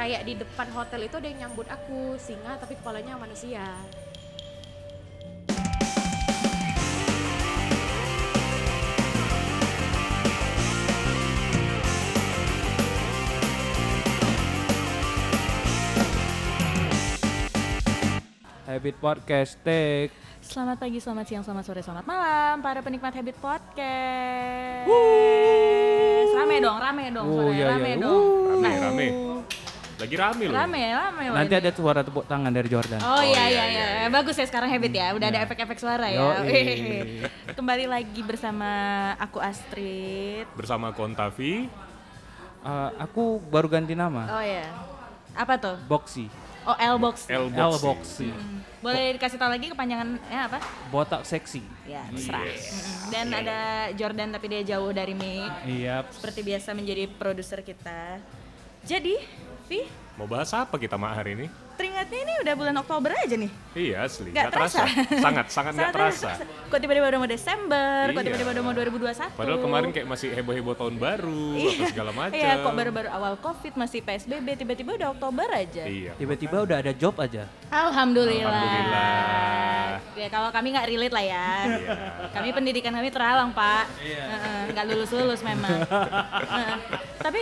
kayak di depan hotel itu ada yang nyambut aku singa tapi kepalanya manusia Habit Podcast Take. Selamat pagi, selamat siang, selamat sore, selamat malam para penikmat Habit Podcast. Rame dong, rame dong, Oh, suaranya iya, iya. rame Uh. dong. Rame, Nah, rame. Lagi rame loh. Rame, rame. loh Nanti ini. ada suara tepuk tangan dari Jordan. Oh, iya, iya, iya, iya, iya. Bagus ya sekarang Habit ya. Udah ada Iya. efek-efek suara ya. Kembali lagi bersama aku Astrid. Bersama Kontavi. Eh, aku baru ganti nama. Oh ya. Apa tuh? Boxy. Oh. L L Boxy. Boxy. Hmm. Boleh dikasih tahu lagi kepanjangannya apa? Botak seksi. Ya, terserah. Yes. Dan ada Jordan tapi dia jauh dari mic. Iya. seperti biasa menjadi produser kita. Jadi, Vi, Mau bahas apa kita mak hari ini? teringatnya ini udah bulan Oktober aja nih. Iya asli, Nggak nggak terasa. terasa. Sangat, sangat nggak terasa. Kok tiba-tiba udah mau Desember, kok Iya. tiba-tiba udah mau 2021. Padahal kemarin kayak masih heboh-heboh tahun baru, apa segala macam. Iya, kok baru-baru awal Covid masih PSBB, tiba-tiba udah Oktober aja. Iya. Tiba-tiba udah ada job aja. Alhamdulillah. Alhamdulillah. Ya kalau kami nggak relate lah ya. Iya. Kami pendidikan kami terhalang pak. Heeh, Nggak lulus-lulus memang. Heeh. Tapi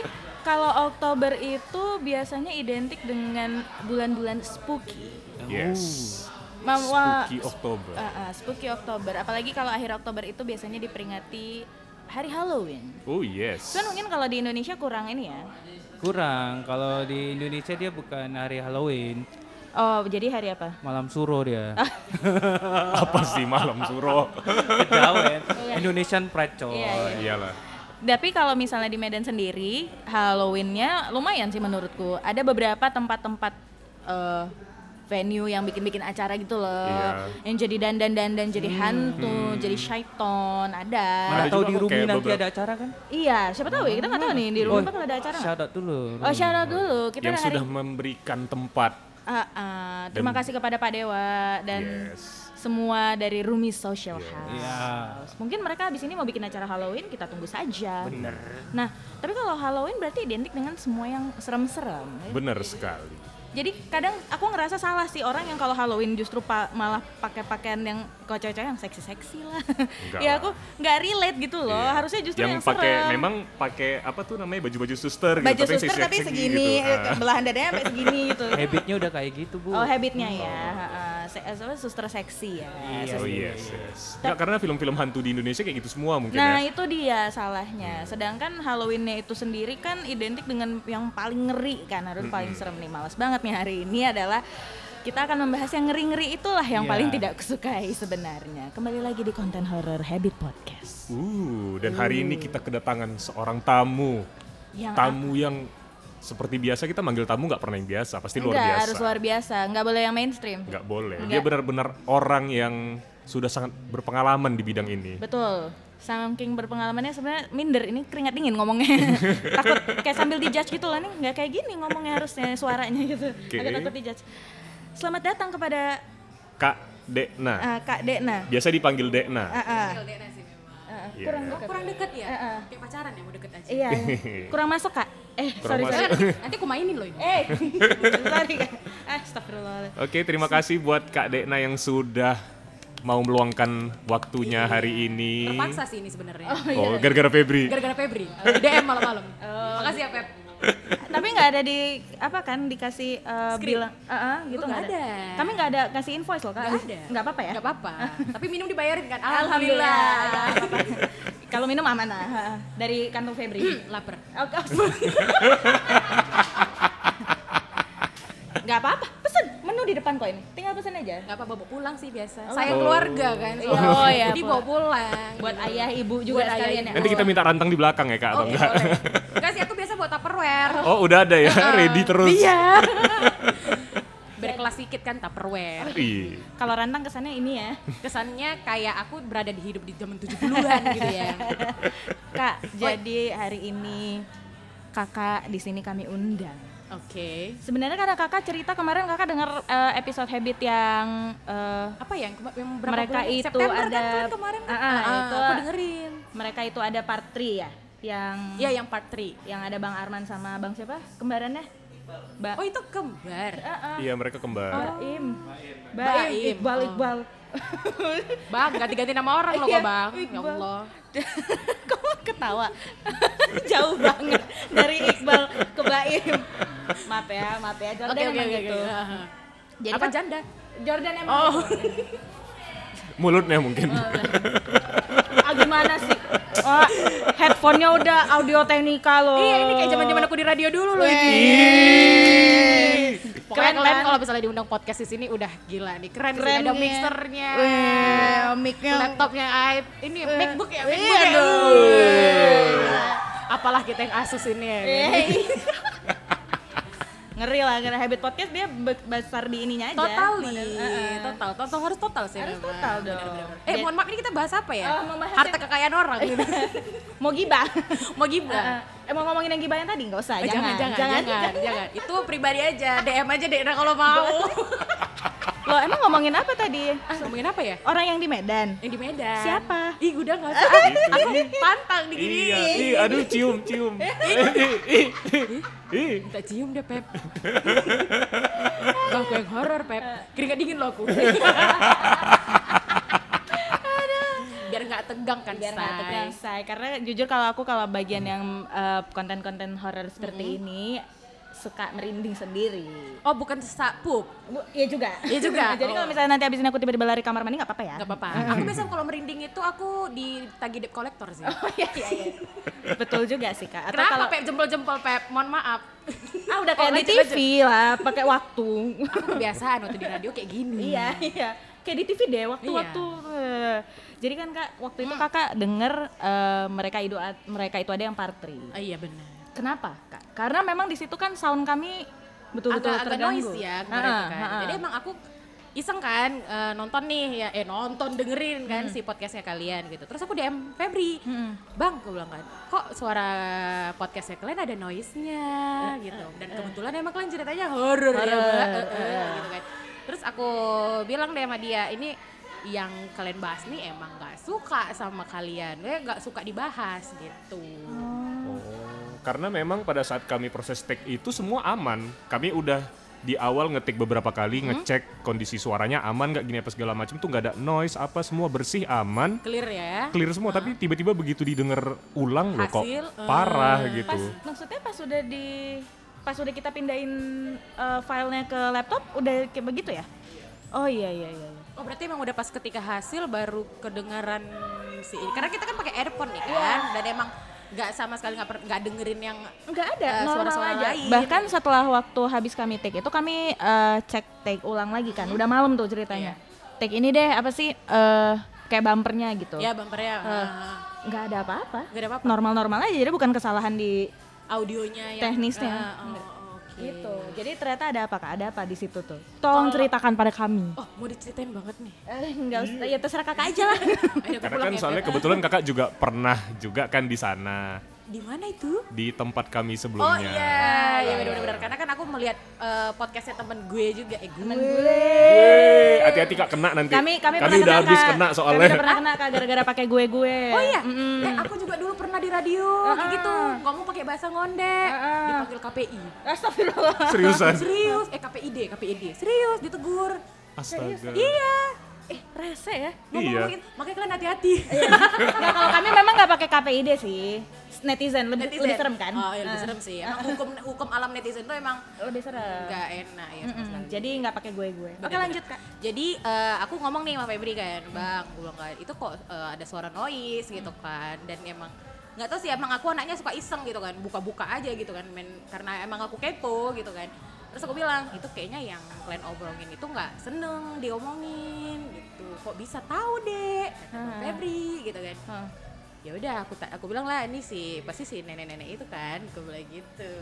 kalau Oktober itu biasanya identik dengan bulan-bulan spooky. Yes. Mama, Spooky Oktober. Uh, uh, spooky Oktober. Apalagi kalau akhir Oktober itu biasanya diperingati hari Halloween. Oh yes. Cuman mungkin kalau di Indonesia kurang ini ya. Kurang. Kalau di Indonesia dia bukan hari Halloween, Oh, jadi hari apa? malam suro dia. Apa sih malam suro? Kejawen. Indonesian Pride coy. Iya, iya. Iyalah. Tapi kalau misalnya di Medan sendiri, Halloweennya lumayan sih menurutku. Ada beberapa tempat-tempat eh, venue yang bikin-bikin acara gitu loh. Iya. Yang jadi dandan-dandan jadi hantu, jadi syaiton, ada. Mana Ada tahu juga di Rumi nanti beberapa- ada acara kan? Iya, siapa tahu ya, kita nggak tahu nih di rumah bakal ada acara? Shout out dulu. Oh, shout out dulu. Kita Yang hari sudah memberikan tempat. Ah, ah. terima Dan- kasih kepada Pak Dewa dan Yes. Semua dari Rumi Social House. Iya. Mungkin mereka habis ini mau bikin acara Halloween, kita tunggu saja. Bener. Nah, tapi kalau Halloween berarti identik dengan semua yang serem-serem. ya. Benar sekali. Jadi kadang aku ngerasa salah sih orang yang kalau Halloween justru pa- malah pakai pakaian yang kalau cewek-cewek yang seksi-seksi lah. Enggak ya aku nggak relate gitu loh. Iya. Harusnya justru yang, yang pakai memang pakai apa tuh namanya baju-baju suster gitu baju tapi yang suster tapi segini, gitu. Ah. belahan dadanya sampai segini gitu. Habitnya udah kayak gitu bu. Oh habitnya ya, Heeh. Se- apa, suster seksi ya. Iya. Oh yes, yes. Nggak, karena film-film hantu di Indonesia kayak gitu semua mungkin Nah ya. itu dia salahnya. Sedangkan Halloweennya itu sendiri kan identik dengan yang paling ngeri kan, harus paling serem nih. Males banget nih hari ini adalah kita akan membahas yang ngeri-ngeri itulah yang Iya. paling tidak kusukai sebenarnya. Kembali lagi di konten horror Habit Podcast. Uh, dan hari ini kita kedatangan seorang tamu. Yang Tamu yang seperti biasa kita manggil tamu nggak pernah yang biasa, pasti luar enggak biasa. harus luar biasa, nggak boleh yang mainstream. Nggak boleh. Nggak. Dia benar-benar orang yang sudah sangat berpengalaman di bidang ini. Betul. Saking berpengalamannya sebenarnya minder ini keringat dingin ngomongnya. takut kayak sambil dijudge gitu lah nih, nggak kayak gini ngomongnya harusnya suaranya gitu. Oke. Agak takut dijudge. Selamat datang kepada Kak Dekna. uh, Kak Dekna. Biasa dipanggil Dekna. Ah, ah. LDR sih memang Ah, Iya. kurang Oh, dekat. kurang deket ya Heeh. kayak pacaran ya mau deket aja Iya, kurang masuk kak. Eh, Kurang sorry masuk. sorry. Nanti aku mainin loh ini Eh, sorry kak. Ah, Astagfirullah. Oke, terima kasih buat Kak Dekna yang sudah mau meluangkan waktunya hari ini. terpaksa sih ini sebenarnya Oh, gara-gara Febri. gara-gara Febri di DM malam-malam makasih ya Feb Tapi nggak ada di apa kan dikasih Script? bilang, ah ah, gitu Oh, nggak ada. ada. Kami nggak ada kasih invoice loh kak. Nggak ada. Nggak apa-apa ya. nggak apa-apa tapi minum dibayarin kan Alhamdulillah. alhamdulillah Kalau minum aman lah. ah, ah. Dari kantong Febri. lapar Oke. Nggak apa-apa. Di depan kok ini. Tinggal pesen aja. nggak apa-apa bawa pulang sih biasa Oh. sayang keluarga kan Iya, oh, iya, jadi bawa pulang Buat ayah ibu juga Buat ayah, sekalian ya. Nanti kita minta rantang di belakang ya Kak atau oh, enggak? boleh. Enggak sih aku biasa buat tupperware Oh, udah ada ya, ready terus. Iya. berkelas sedikit kan tupperware Iya. Kalau rantang kesannya ini ya. kesannya kayak aku berada di hidup di zaman 70-an gitu ya Kak, jadi hari ini kakak di sini kami undang. Oke Sebenarnya karena kakak cerita kemarin kakak dengar eh, episode habit yang eh, apa ya yang, yang berapa mereka bulan? itu September ada kan kemarin kan Ah, ah, Ah, itu aku dengerin mereka itu ada part 3 ya, yang Iya yang part 3 yang ada Bang Arman sama Bang siapa kembarannya? Ba Oh itu kembar. Iya mereka kembar. Baim. Baim. Baim. Iqbal, Oh. Bang, ganti-ganti nama orang loh Iya, kok bang. Ya. Allah. Kamu ketawa. Jauh banget dari Iqbal ke Baim. Maaf ya, maaf ya. Jordan oke emang oke. gitu. oke. Jadi Apa kan- janda? Jordan emang Oh. gitu. Mulutnya mungkin. Ah, gimana sih? Oh, headphone-nya udah audio teknika loh. Iya ini kayak zaman-zaman aku di radio dulu loh ini. Pokoknya Keren kalian kan? kalau misalnya diundang podcast di sini udah gila nih keren, sih Keren ada nih. mixernya, Wih, mic-nya. laptopnya i- ini MacBook ya, Iya MacBook ya. dong. Wih. Apalah kita yang Asus ini ya. Eh. Ngeri lah, karena habit podcast dia be- besar di ininya aja. Totally, Model- Heeh. total, total harus total sih. Harus memang. total dong. Bener-bener. Eh mohon maaf ini kita bahas apa ya? Oh, bahas Harta kekayaan orang. gitu. Mau gibah. Mau gimana? Eh, mau ngomongin yang gibah yang tadi nggak usah, Eh, jangan, jangan, jangan, jangan, Itu pribadi aja, DM aja deh kalau mau. Lo emang ngomongin apa tadi? ah, ngomongin apa ya? Orang yang di Medan. Yang di Medan. Siapa? Ih, udah nggak usah. Ah, aku pantang digini. Iya, ih, aduh cium, cium. Ih. Minta cium deh, Pep. Bang, yang horor, Pep. Keringat dingin loh aku. Nggak tegang kan, biar nggak tegang say karena jujur kalau aku kalau bagian yang eh, konten-konten horor seperti ini suka merinding sendiri Oh, bukan sesak pup. Bu, iya juga Iya juga. jadi kalau Oh. misalnya nanti abis ini aku tiba-tiba lari kamar mandi nggak apa-apa ya Gak apa-apa. Aku biasa kalau merinding itu aku ditagi debt collector sih. oh iya iya iya betul juga sih kak atau Kenapa kalau Pep jempol-jempol Pep? Mohon maaf. ah udah kayak Oh, di lanjut, TV lah pakai waktu Aku kebiasaan waktu di radio kayak gini. iya iya kayak di TV deh waktu-waktu Eh, jadi kan kak waktu itu kakak denger eh, mereka itu mereka itu ada yang partri Ah, iya benar. Kenapa, Kak? Karena memang di situ kan sound kami betul-betul agak, agak terganggu. noise ya kemarin tuh kan. ha-ha. Jadi emang aku iseng kan eh, nonton nih ya eh nonton dengerin kan Hmm. si podcastnya kalian gitu. Terus aku DM Febri, bang aku bilang kan, kok suara podcastnya kalian ada noise-nya gitu. Dan kebetulan emang kalian ceritanya horor ya mbak, Eh, eh, gitu kan. Terus aku bilang deh sama dia ini yang kalian bahas nih emang nggak suka sama kalian, eh nggak suka dibahas gitu. Oh, karena memang pada saat kami proses take itu semua aman. Kami udah di awal ngetik beberapa kali, ngecek kondisi suaranya aman nggak gini apa segala macam tuh nggak ada noise apa semua bersih aman, Clear ya? clear semua. Tapi tiba-tiba begitu didengar ulang loh kok Hasil, eh, parah Pas gitu. maksudnya pas sudah di pas sudah kita pindahin eh, filenya ke laptop udah kayak begitu ya? Oh iya iya iya. Oh berarti emang udah pas ketika hasil baru kedengaran si ini. Karena kita kan pakai earphone nih Iya. kan, dan emang nggak sama sekali nggak nggak dengerin yang Enggak ada, Eh, suara-suara aja. lain. Bahkan setelah waktu habis kami take itu kami eh, cek take ulang lagi kan. Udah malam tuh ceritanya. Take ini deh apa sih eh kayak bumpernya gitu. ya bumpernya ah, Nggak ada apa-apa. nggak ada apa-apa. Normal-normal aja. Jadi bukan kesalahan di Audionya yang Teknisnya. Ah, oh. Gitu. Jadi ternyata ada apa kak? Ada apa di situ tuh? Tolong ceritakan pada kami. Oh mau diceritain banget nih. Eh, enggak usah, ya terserah kakak aja lah. Ayo, aku Karena pulang kan ya, soalnya Beb. kebetulan kakak juga pernah juga kan di sana di mana itu? di tempat kami Oh sebelumnya. iya, iya benar-benar karena kan aku melihat eh, podcastnya temen gue juga, eh gue. Weh, hati-hati kak kena nanti. kami kami, pernah udah kena, habis kena Kami soalnya. udah pernah kena kak gara-gara pakai gue gue. Oh iya, eh, aku juga dulu pernah di radio kayak gitu, ngomong pakai bahasa ngondek, Ah. dipanggil KPI. Astagfirullah. Seriusan. Serius, eh KPID, KPID, serius ditegur. Astaga. Iya, Eh rese ya. ngomong-ngomongin, makanya kalian hati-hati. Nggak, kalau kami memang nggak pakai KPID sih. Netizen lebih, Netizen. lebih serem kan? Oh iya lebih serem sih. Emang hukum hukum alam netizen tuh emang Lebih serem. nggak enak ya. Mm-mm, sekali. Jadi nggak pakai gue gue. Oke lanjut kak. Jadi eh, aku ngomong nih sama Febri kan, bang, gue bilang kan, itu kok eh, ada suara noise gitu kan, dan emang nggak tahu sih emang aku anaknya suka iseng gitu kan, buka-buka aja gitu kan, men, karena emang aku kepo gitu kan. Terus aku bilang itu kayaknya yang kalian obrolin itu nggak seneng diomongin gitu, kok bisa tahu deh, Ah. Febri gitu kan. Hah. Ya udah aku ta- aku bilang lah ini sih pasti si nenek-nenek itu kan, aku bilang gitu.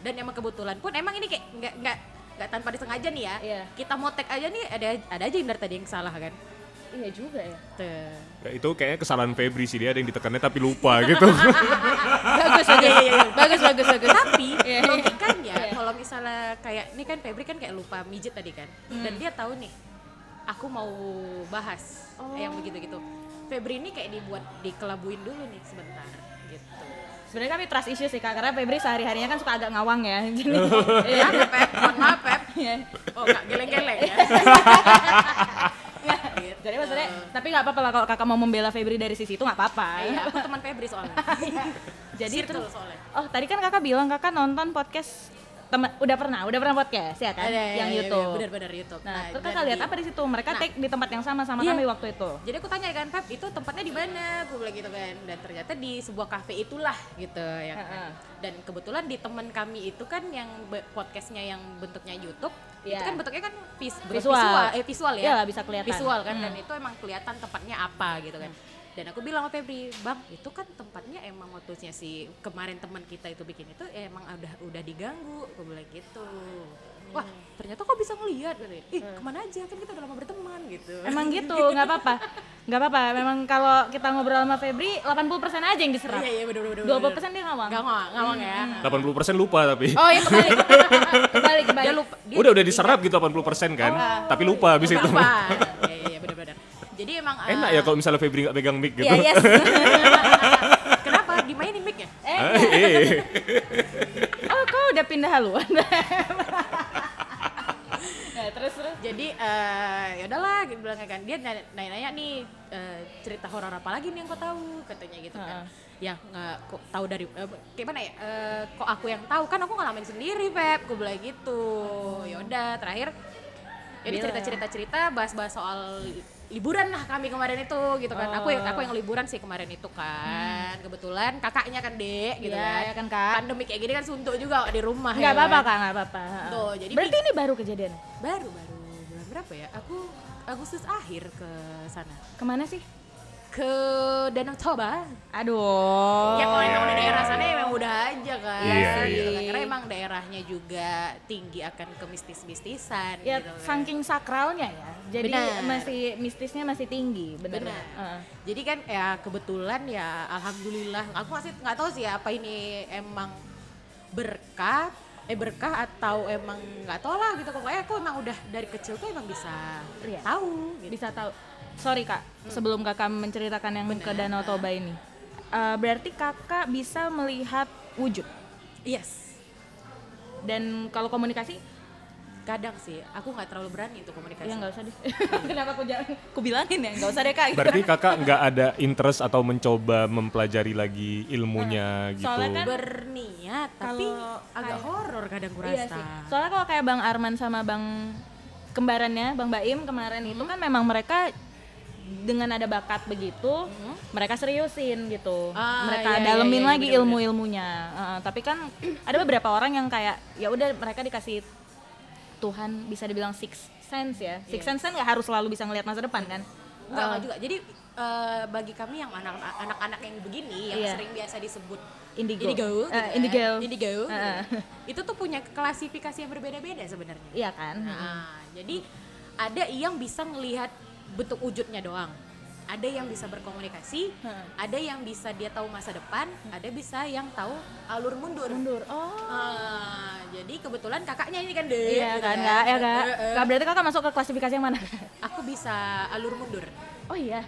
Dan emang kebetulan pun emang ini kayak nggak nggak nggak tanpa disengaja nih ya. Iya. Kita mau tag aja nih ada ada aja yang dari tadi yang salah kan. Iya juga ya. Tuh. Ya, itu kayaknya kesalahan Febri sih dia ada yang ditekannya tapi lupa gitu. bagus bagus bagus bagus bagus. Tapi Iya. logikanya Iya. kalau misalnya kayak ini kan Febri kan kayak lupa mijit tadi kan. Hmm. Dan dia tahu nih aku mau bahas Oh. yang begitu-gitu. Febri ini kayak dibuat dikelabuin dulu nih sebentar gitu. Sebenarnya kami trust issue sih kak, karena Febri sehari-harinya kan suka agak ngawang ya. Jadi, iya. Ya, Pep, mohon maaf Pep. Iya. Oh, gak geleng-geleng ya. Gitu. Jadi maksudnya, tapi nggak apa-apa lah kalau kakak mau membela Febri dari sisi itu nggak apa-apa. Iya, aku teman Febri soalnya. Jadi Circle terus, soalnya. oh tadi kan kakak bilang kakak nonton podcast teman udah pernah, udah pernah podcast ya kan, yang YouTube. Benar-benar YouTube. Nah, terus dan kakak lihat apa di situ? Mereka Nah. take di tempat yang sama sama Iya. kami waktu itu. Jadi aku tanya kan, Pep, itu tempatnya di mana? Aku bilang gitu kan. Dan ternyata di sebuah kafe itulah gitu ya kan. Dan kebetulan di teman kami itu kan yang podcastnya yang bentuknya YouTube, itu Iya. kan bentuknya kan vis- Visual. visual, eh visual ya. Lah, bisa kelihatan. Visual kan dan Hmm. itu emang kelihatan tempatnya apa gitu kan. Dan aku bilang sama Febri, "Bang, itu kan tempatnya emang waktunya si kemarin teman kita itu bikin itu emang udah udah diganggu." Aku bilang gitu. Wah, ternyata kok bisa ngelihat katanya. Ih, ke mana aja kan kita udah lama berteman gitu. Emang gitu, nggak apa-apa. Nggak apa-apa, memang kalau kita ngobrol sama Febri, 80% aja yang diserap. Iya, iya bener bener. 20% dia ngawang. Gak ngawang, ngawang ya. 80% lupa tapi. Oh iya kembali. Kembali, kembali. Dia lupa. Dia Udah udah diserap gitu 80% kan, tapi lupa habis itu. lupa. Jadi emang eh, Enak ya kalau misalnya Febri nggak pegang mic gitu. Iya, yes. Kenapa dimainin mic ya? eh, Ah, eh. oh kau udah pindah haluan. nah, terus terus. Jadi eh ya udahlah gitu bilang kan dia nanya- nanya-nanya nih eh, cerita horor apa lagi nih yang kau tahu katanya gitu kan. Ya nggak kok tahu dari eh, kayak mana ya? Eh, kok aku yang tahu kan aku ngalamin sendiri Pep, gue bilang gitu. Ya udah terakhir jadi Bilang. cerita-cerita cerita bahas-bahas soal liburan lah kami kemarin itu gitu kan. Aku yang aku yang liburan sih kemarin itu kan. Kebetulan kakaknya kan Dek gitu Iya, kan. ya kan, Kak. Pandemi kayak gini kan suntuk juga di rumah Nggak ya apa-apa kan. kak, nggak apa-apa. Tuh, jadi Berarti ini baru kejadian. baru baru bulan berapa ya aku Agustus akhir ke sana Ke mana sih? Ke Danau Toba Aduh. ya kalau emang udah daerah sana emang udah aja kan Iya, gitu iya. kan. karena emang daerahnya juga tinggi akan kemistis-mistisan ya gitu kan. saking sakralnya ya. Jadi Benar. masih mistisnya masih tinggi, bener. Benar. Heeh. Jadi kan ya kebetulan ya alhamdulillah aku masih nggak tahu sih apa ini emang berkah eh berkah atau emang nggak tahu lah gitu pokoknya aku emang udah dari kecil tuh emang bisa Iya. tahu gitu. bisa tahu. Sorry kak, sebelum kakak menceritakan yang ke Danau Toba ini, Eh, berarti kakak bisa melihat wujud? Yes. Dan kalau komunikasi? Kadang sih. Aku nggak terlalu berani untuk komunikasi. Ya nggak usah deh. Kenapa aku jangan? Aku bilangin ya nggak usah deh kak. Berarti kakak nggak ada interest atau mencoba mempelajari lagi ilmunya gitu. Soalnya kan- berniat tapi Kalau agak kayak- horor kadang Iya kurasa. sih. Soalnya kalau kayak Bang Arman sama Bang kembarannya Bang Baim kemarin itu kan memang mereka dengan ada bakat begitu, mereka seriusin gitu. Ah, mereka iya, iya, dalemin iya, lagi bener-bener. ilmu-ilmunya. Heeh, tapi kan ada beberapa orang yang kayak ya udah mereka dikasih Tuhan bisa dibilang six sense ya. Six sense kan nggak harus selalu bisa ngelihat masa depan kan. Enggak, enggak juga. Jadi eh, bagi kami yang anak anak-anak yang begini yang Iya. sering biasa disebut Indigo. indigo, Eh, gitu kan. indigo. Indigo. Heeh. itu tuh punya klasifikasi yang berbeda-beda sebenarnya. Iya kan? Nah, jadi ada yang bisa ngelihat bentuk wujudnya doang. Ada yang bisa berkomunikasi, Heeh. ada yang bisa dia tahu masa depan, ada bisa yang tahu alur mundur. Mundur. Oh. Ah, jadi kebetulan kakaknya ini kan deh. Iya gitu kan, Kak? Ya, Kak? Eh, eh. Kak, berarti Kakak masuk ke klasifikasi yang mana? Aku bisa alur mundur. Oh iya.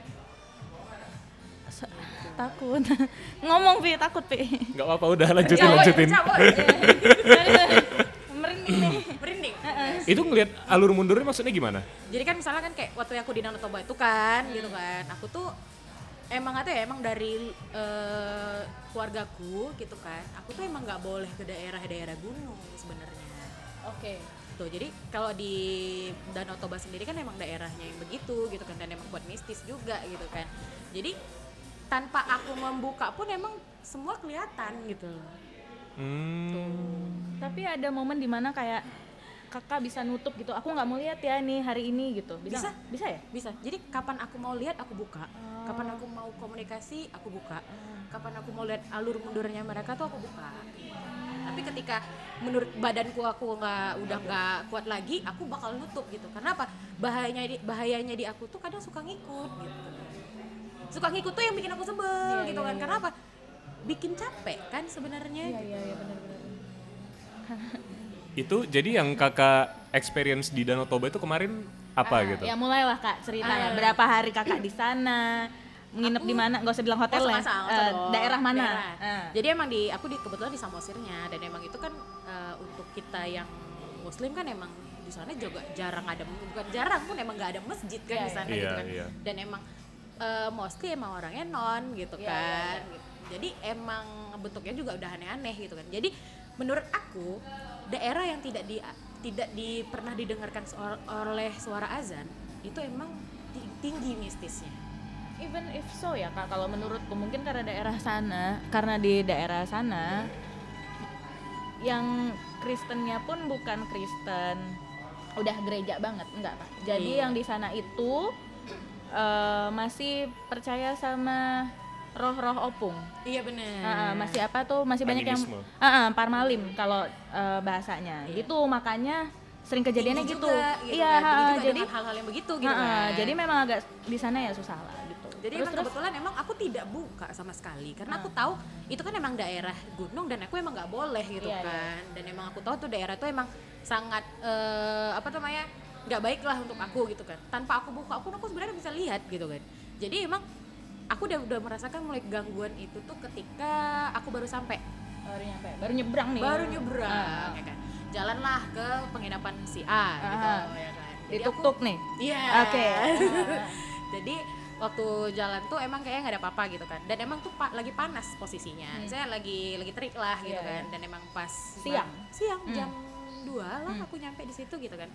Se- takut. Ngomong Pi, takut Pi. Nggak apa-apa udah lanjutin Cabut, lanjutin. cabut. Merinding. Itu ngelihat alur mundurnya maksudnya gimana? Jadi kan misalnya kan kayak waktu aku di Danau Toba itu kan, gitu kan. Aku tuh emang apa ya, emang dari eh, keluargaku gitu kan. Aku tuh emang nggak boleh ke daerah-daerah gunung sebenarnya. Oke. Tuh, jadi kalau di Danau Toba sendiri kan emang daerahnya yang begitu gitu kan dan emang buat mistis juga gitu kan. Jadi tanpa aku membuka pun emang semua kelihatan gitu. Hmm. Tapi ada momen di mana kayak kakak bisa nutup gitu. Aku nggak mau lihat ya nih hari ini gitu. Bisa? Bisa. Bisa ya? Bisa. Jadi kapan aku mau lihat aku buka. Kapan aku mau komunikasi aku buka. Kapan aku mau lihat alur mundurnya mereka tuh aku buka. Tapi ketika menurut badanku aku nggak udah nggak kuat lagi, aku bakal nutup gitu. Karena apa? Bahayanya di bahayanya di aku tuh kadang suka ngikut gitu. Suka ngikut tuh yang bikin aku sebel Iya, gitu iya, kan. iya. Karena apa? Bikin capek kan sebenarnya. iya iya benar-benar. Itu jadi yang kakak experience di Danau Toba itu kemarin apa gitu? Ya mulailah kak cerita ya. Ah. Berapa hari kakak di sana? nginep di mana nggak usah bilang hotel Oh, ya Eh, daerah mana Daerah. Ah. Jadi emang di aku di kebetulan di Samosirnya dan emang itu kan eh, untuk kita yang muslim kan emang di sana juga jarang ada bukan jarang pun emang nggak ada masjid kan Iya, di sana iya. gitu Iya, kan. iya. Dan emang eh, mostly emang orangnya non gitu Iya, kan. Gitu. Jadi emang bentuknya juga udah aneh-aneh gitu kan. Jadi menurut aku daerah yang tidak di tidak di pernah didengarkan oleh suara azan itu emang ti- tinggi mistisnya. Even if so ya kak, kalau menurutku mungkin karena daerah sana, karena di daerah sana yang Kristennya pun bukan Kristen, udah gereja banget, enggak pak. Jadi Iya. yang di sana itu eh, masih percaya sama roh-roh opung. Iya benar. Heeh, masih apa tuh? Masih banyak yang Animisme. Heeh, parmalim kalau eh, bahasanya. Gitu makanya sering kejadiannya gitu. juga, gitu iya, kan. Tinggi heeh, juga jadi hal-hal yang begitu gitu heeh, kan. jadi memang agak di sana ya susah lah gitu. Jadi Terus- emang terus- kebetulan emang aku tidak buka sama sekali karena Ah. aku tahu itu kan emang daerah gunung dan aku emang nggak boleh gitu Iya, iya. kan. Dan emang aku tahu tuh daerah tuh emang sangat eh, apa namanya nggak baik lah untuk aku gitu kan. Tanpa aku buka pun aku sebenarnya bisa lihat gitu kan. Jadi emang aku udah udah merasakan mulai gangguan itu tuh ketika aku baru sampai baru nyampe, baru nyebrang nih. baru nyebrang Ah. ya kan. Jalanlah ke penginapan si A gitu Ah. ya kan. Di Jadi aku- tuk-tuk nih. Iya. Oke. Jadi waktu jalan tuh emang kayaknya nggak ada apa-apa gitu kan. Dan emang tuh pa- lagi panas posisinya. Saya lagi lagi terik lah gitu Hmm. Iya, kan. Dan emang pas Siang? siang Hmm. jam 2 lah aku nyampe di situ gitu kan.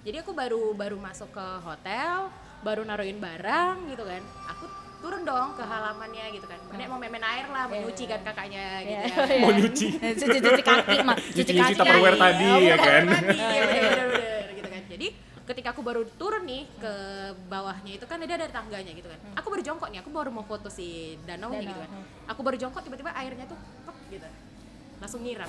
Jadi aku baru baru masuk ke hotel, baru naruhin barang gitu kan. Aku turun dong ke halamannya gitu kan. Berniat mau main air lah, mau Iya, nyuci kan kakaknya gitu Iya. ya. Mau nyuci. Cuci-cuci kaki mah. Nyuci-nyuci Tupperware Iya, tadi, ya kan? iya, gitu kan. Jadi ketika aku baru turun nih ke bawahnya itu kan ada ada tangganya gitu kan. Aku baru jongkok nih, aku baru mau foto si danau, nih Danau, gitu kan. hmm. Aku baru jongkok tiba-tiba airnya tuh pep gitu. Langsung nyiram.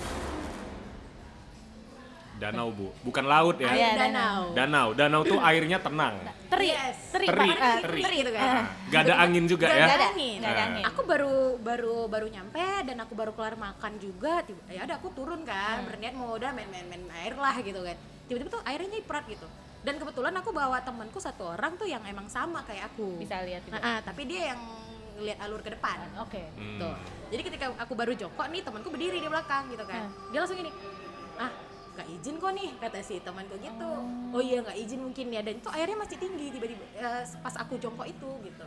Danau bu, bukan laut ya. Air Iya, danau. Danau, danau tuh airnya tenang. Teri, Yes. teri, Teri, Pak. Teri. Teri gitu kan. Ah. Gak ada angin juga Gak ya. ada ada angin. nggak ada angin. Aku baru baru baru nyampe dan aku baru keluar makan juga. Tiba, ya ada aku turun kan, berniat mau udah main-main main air lah gitu kan. Tiba-tiba tuh airnya nyiprat gitu. Dan kebetulan aku bawa temanku satu orang tuh yang emang sama kayak aku. Bisa lihat juga. Nah, ah, tapi dia yang ngeliat alur ke depan. Oke. Hmm. Tuh. Jadi ketika aku baru jongkok nih, temanku berdiri di belakang gitu kan. Dia langsung gini, ah nggak izin kok nih kata si temanku gitu. Oh iya nggak izin mungkin ya. Dan itu airnya masih tinggi tiba-tiba eh, pas aku jongkok itu gitu.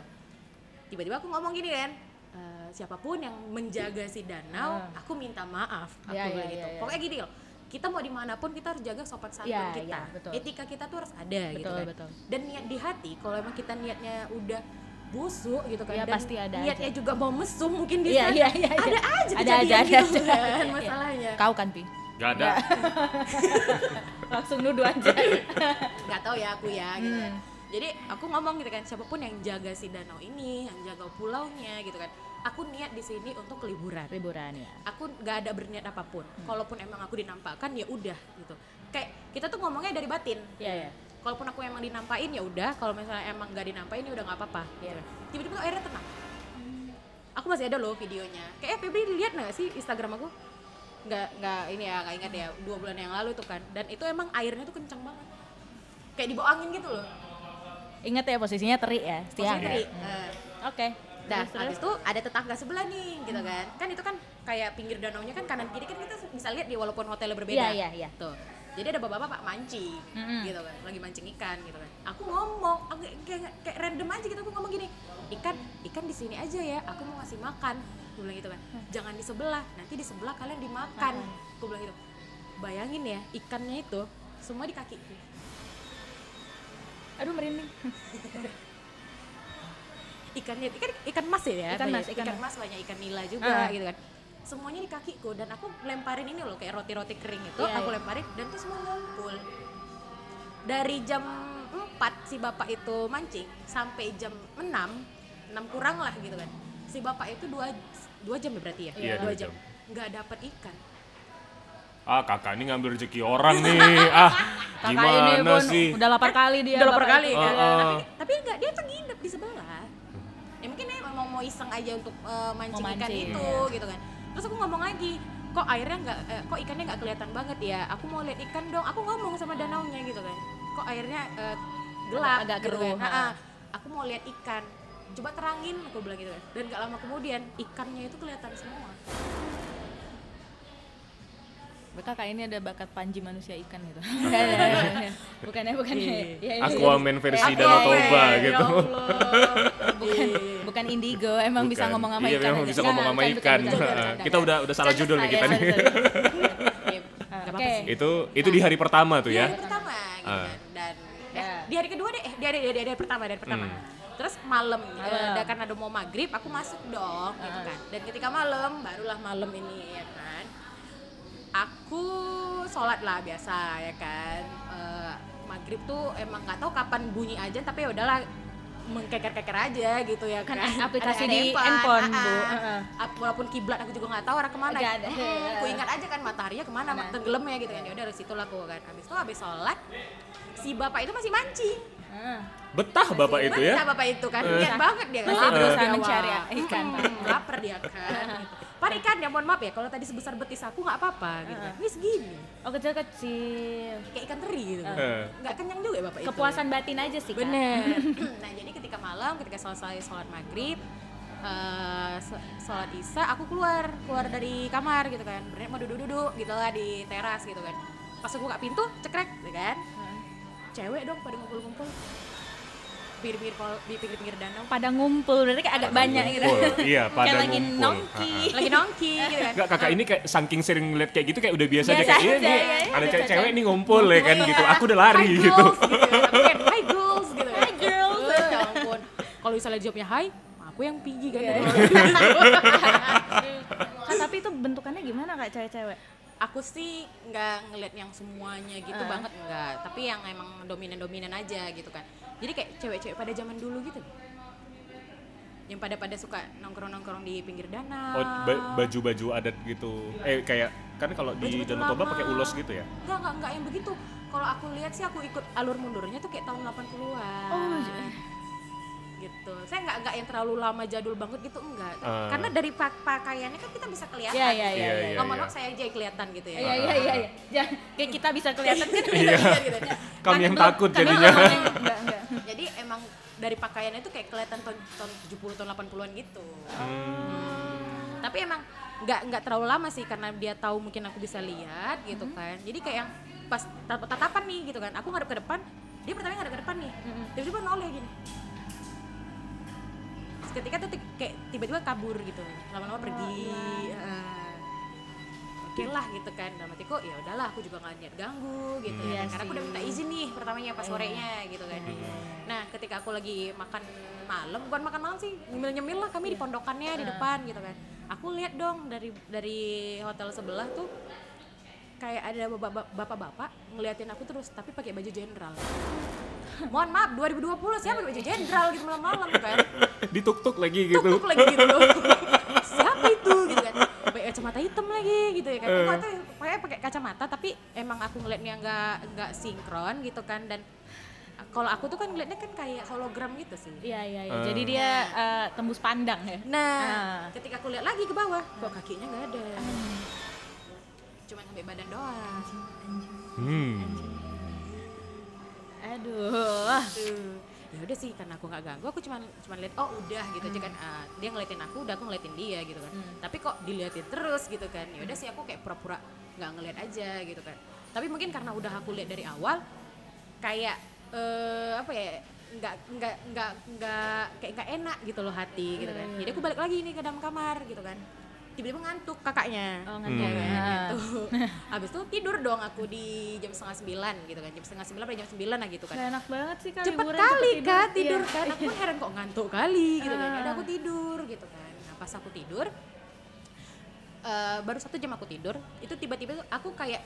Tiba-tiba aku ngomong gini kan, "Eh, siapa pun yang menjaga si danau, Ah. aku minta maaf. Aku Iya, bilang iya, gitu. iya, iya. Pokoknya gini loh. Kita mau di mana pun kita harus jaga sopan santun Iya, kita. iya, betul. Etika kita tuh harus ada gitu Betul, kan. betul. Dan niat di hati, kalau emang kita niatnya udah busuk gitu kan Iya, dan pasti ada niatnya aja. juga mau mesum mungkin di Iya, sana iya, iya, iya. ada aja Ada aja, ada gitu aja. kan Iya, iya. masalahnya Kau kan, Pi? Gak ada. Langsung nuduh aja. nggak tahu ya aku ya gitu kan. Hmm. jadi aku ngomong gitu kan siapa pun yang jaga si danau ini yang jaga pulaunya gitu kan aku niat di sini untuk liburan Liburan ya. aku nggak ada berniat apa pun Hmm. kalaupun emang aku dinampakkan ya udah gitu kayak kita tuh ngomongnya dari batin Iya, iya. kalaupun aku emang dinampain ya udah kalau misalnya emang nggak dinampain ya udah nggak apa-apa Iya. gitu. tiba-tiba tuh airnya tenang aku masih ada loh videonya kayak Febri lihat nggak sih Instagram aku nggak nggak ini ya nggak ingat ya dua bulan yang lalu tuh kan dan itu emang airnya tuh kencang banget kayak dibawa angin gitu loh Ingat ya posisinya teri ya. Posisinya teri. Hmm. Eh, Oke. Nah, Terus, habis itu ada tetangga sebelah nih, gitu kan. Kan itu kan kayak pinggir danaunya kan kanan kiri kan kita bisa lihat di walaupun hotelnya berbeda. Iya, iya, iya. Tuh. Jadi ada bapak-bapak mancing, Mm-mm. gitu kan, lagi mancing ikan gitu kan. Aku ngomong, aku kayak, kayak random aja gitu aku ngomong gini, ikan, ikan di sini aja ya, aku mau ngasih makan. Aku bilang gitu kan, jangan di sebelah, nanti di sebelah kalian dimakan. Aku bilang gitu. Bayangin ya, ikannya itu semua di kakiku. Aduh merinding. ikannya ikan ikan mas ya Ikan banyak. mas, ikan ikan mas. banyak ikan nila juga Ah. gitu kan semuanya di kakiku dan aku lemparin ini loh kayak roti-roti kering itu Iya, aku iya. lemparin dan tuh semua ngumpul dari jam 4 si bapak itu mancing sampai jam 6 6 kurang lah gitu kan si bapak itu dua dua jam ya berarti ya Iya, dua jam jam. nggak dapat ikan Ah kakak ini ngambil rezeki orang nih. Ah Kakak ini gimana pun sih? udah lapar kali dia. udah lapar kali kan Oh, oh. tapi tapi enggak dia tuh nginep di sebelah ya mungkin dia mau mau iseng aja untuk eh, mancing, Mau ikan mancing, itu iya. gitu kan terus aku ngomong lagi kok airnya nggak eh, kok ikannya nggak kelihatan banget ya aku mau lihat ikan dong aku ngomong sama danaunya gitu kan kok airnya eh, gelap Agak gitu keruh, kan. ha. Aku mau lihat ikan coba terangin aku bilang gitu kan dan gak lama kemudian ikannya itu kelihatan semua Kakak ini ada bakat panji manusia ikan gitu. bukannya bukannya. Ya, ya, ya. Aquaman versi Aquaman, Danau Toba ya gitu. Allah. bukan Iya. bukan indigo, emang bisa Bukan. ngomong sama iya, ikan. memang aja. bisa ngomong sama ikan. kita udah udah salah judul nih kita nih. Iya, Oke. itu itu di hari pertama tuh di ya. hari pertama gitu Ah. kan dan eh, Ya. di hari kedua deh eh, di hari, di hari, di hari pertama dari pertama Hmm. Terus malam eh, Malam. ada kan ada mau maghrib aku masuk dong gitu Ah. kan dan ketika malam barulah malam ini ya kan aku sholat lah biasa ya kan Eh, maghrib tuh emang nggak tahu kapan bunyi aja tapi ya udahlah mengkeker-keker aja gitu ya kan, Kan aplikasi Ada di handphone, Bu. ah, ah. Ap- walaupun kiblat aku juga nggak tahu arah ke mana Nggak ada. Hmm, aku ingat aja kan mataharinya ke mana Nah. tenggelam ya gitu kan ya udah dari situ lah aku kan habis itu habis sholat si bapak itu masih mancing Ah. Betah bapak itu ya. Betah bapak itu kan niat banget dia kan Masih lapar berusaha mencari ikan. Hmm, lapar dia kan gitu. Pak ikan ya mohon maaf ya kalau tadi sebesar betis aku nggak apa-apa gitu kan ini segini Oh kecil-kecil. kayak ikan teri gitu kan Eh. nggak kenyang juga ya bapak itu Kepuasan batin aja sih, Kak. bener nah jadi ketika malam ketika selesai sholat maghrib eh, se- sholat isya aku keluar keluar dari kamar gitu kan Berniat mau duduk-duduk gitu lah di teras gitu kan pas aku buka pintu cekrek gitu kan cewek dong pada ngumpul-ngumpul pinggir-pinggir kol- di pinggir-pinggir danau Pada ngumpul, berarti kayak agak banyak gitu. Ngumpul, Iya, pada Kayak lagi ngumpul. nongki. Lagi nongki gitu kan Enggak, kakak ini kayak saking sering ngeliat kayak gitu kayak udah biasa, aja kayak ini ya, ya, ada biasa cewek-cewek aja. nih ngumpul ya kan Iya. gitu. Aku udah lari Hi gitu. girls, gitu kan. Kan, hi girls gitu kan. Hi, girls. Eh, ya ampun. Kalau misalnya jawabnya hi, aku yang pigi kan. Iya. Tapi itu bentukannya gimana Kak cewek-cewek? Aku sih nggak ngeliat yang semuanya gitu Ah. banget nggak tapi yang emang dominan-dominan aja gitu kan jadi kayak cewek-cewek pada zaman dulu gitu yang pada pada suka nongkrong-nongkrong di pinggir danau Oh, ba- baju-baju adat gitu. Eh kayak kan kalau di Danau Toba pakai ulos gitu ya. Enggak, enggak, enggak yang begitu. Kalau aku lihat sih aku ikut alur mundurnya tuh kayak tahun 80-an. Oh, j- gitu. Saya enggak enggak yang terlalu lama jadul banget gitu enggak. Ah. Karena dari pak- pakaiannya kan kita bisa kelihatan. Iya, iya, iya. Iya, iya. iya. Ngomong saya aja yang kelihatan gitu ya. Iya iya iya iya. Kayak kita bisa kelihatan kan. Iya. gitu. Kami yang takut jadinya. orang yang- enggak enggak. Jadi emang dari pakaiannya itu kayak kelihatan tahun, tahun 70 tahun 80-an gitu. Hmm. Tapi emang nggak nggak terlalu lama sih karena dia tahu mungkin aku bisa lihat gitu Mm-hmm. kan. Jadi kayak yang pas tat- tatapan nih gitu kan. Aku ngadep ke depan, dia pertama ngadep ke depan nih. Mm-hmm. Tiba-tiba noleh gini. Seketika tuh kayak tiba-tiba kabur gitu. Lama-lama pergi. Heeh. Oke lah gitu kan dalam hatiku ya udahlah aku juga nggak niat ganggu gitu Hmm. ya Iya karena aku udah minta izin nih pertamanya pas sorenya gitu kan nah ketika aku lagi makan malam bukan makan malam sih nyemil nyemil lah kami di pondokannya di depan gitu kan aku lihat dong dari dari hotel sebelah tuh kayak ada bapak- bapak-bapak ngeliatin aku terus tapi pakai baju jenderal. Mohon maaf 2020 siapa pakai baju jenderal gitu malam-malam kan? Dituk-tuk lagi gitu. tuk lagi gitu. Loh siapa itu? Gitu kan. Pakai kacamata hitam lagi gitu ya kan. Aku nggak tahu pakai pakai kacamata tapi emang aku ngeliatnya nggak nggak sinkron gitu kan. Dan kalau aku tuh kan ngeliatnya kan kayak hologram gitu sih. Iya iya iya. Eh. Jadi dia eh, tembus pandang ya. nah Ah. ketika aku lihat lagi ke bawah kok kakinya nggak ada cuma sampai badan doang. Hmm. Aduh. Ya udah sih karena aku nggak ganggu aku cuman cuman lihat oh udah gitu aja kan. Ah, dia ngeliatin aku udah aku ngeliatin dia gitu kan. Tapi kok diliatin terus gitu kan. Ya udah sih aku kayak pura-pura nggak ngeliat aja gitu kan. Tapi mungkin karena udah aku lihat dari awal kayak eh, apa ya nggak nggak nggak nggak kayak nggak enak gitu loh hati gitu kan. Jadi aku balik lagi nih ke dalam kamar gitu kan tiba-tiba ngantuk kakaknya Oh, Ya ngantuk. kan, Ah. gitu. Habis itu tidur dong aku di jam setengah sembilan gitu kan jam setengah sembilan jam sembilan lah gitu kan Gak enak banget sih kali cepet kali cepet kan tidur Iya. kan aku pun heran kok ngantuk kali gitu kan Ah. udah aku tidur gitu kan nah pas aku tidur eh, baru satu jam aku tidur itu tiba-tiba aku kayak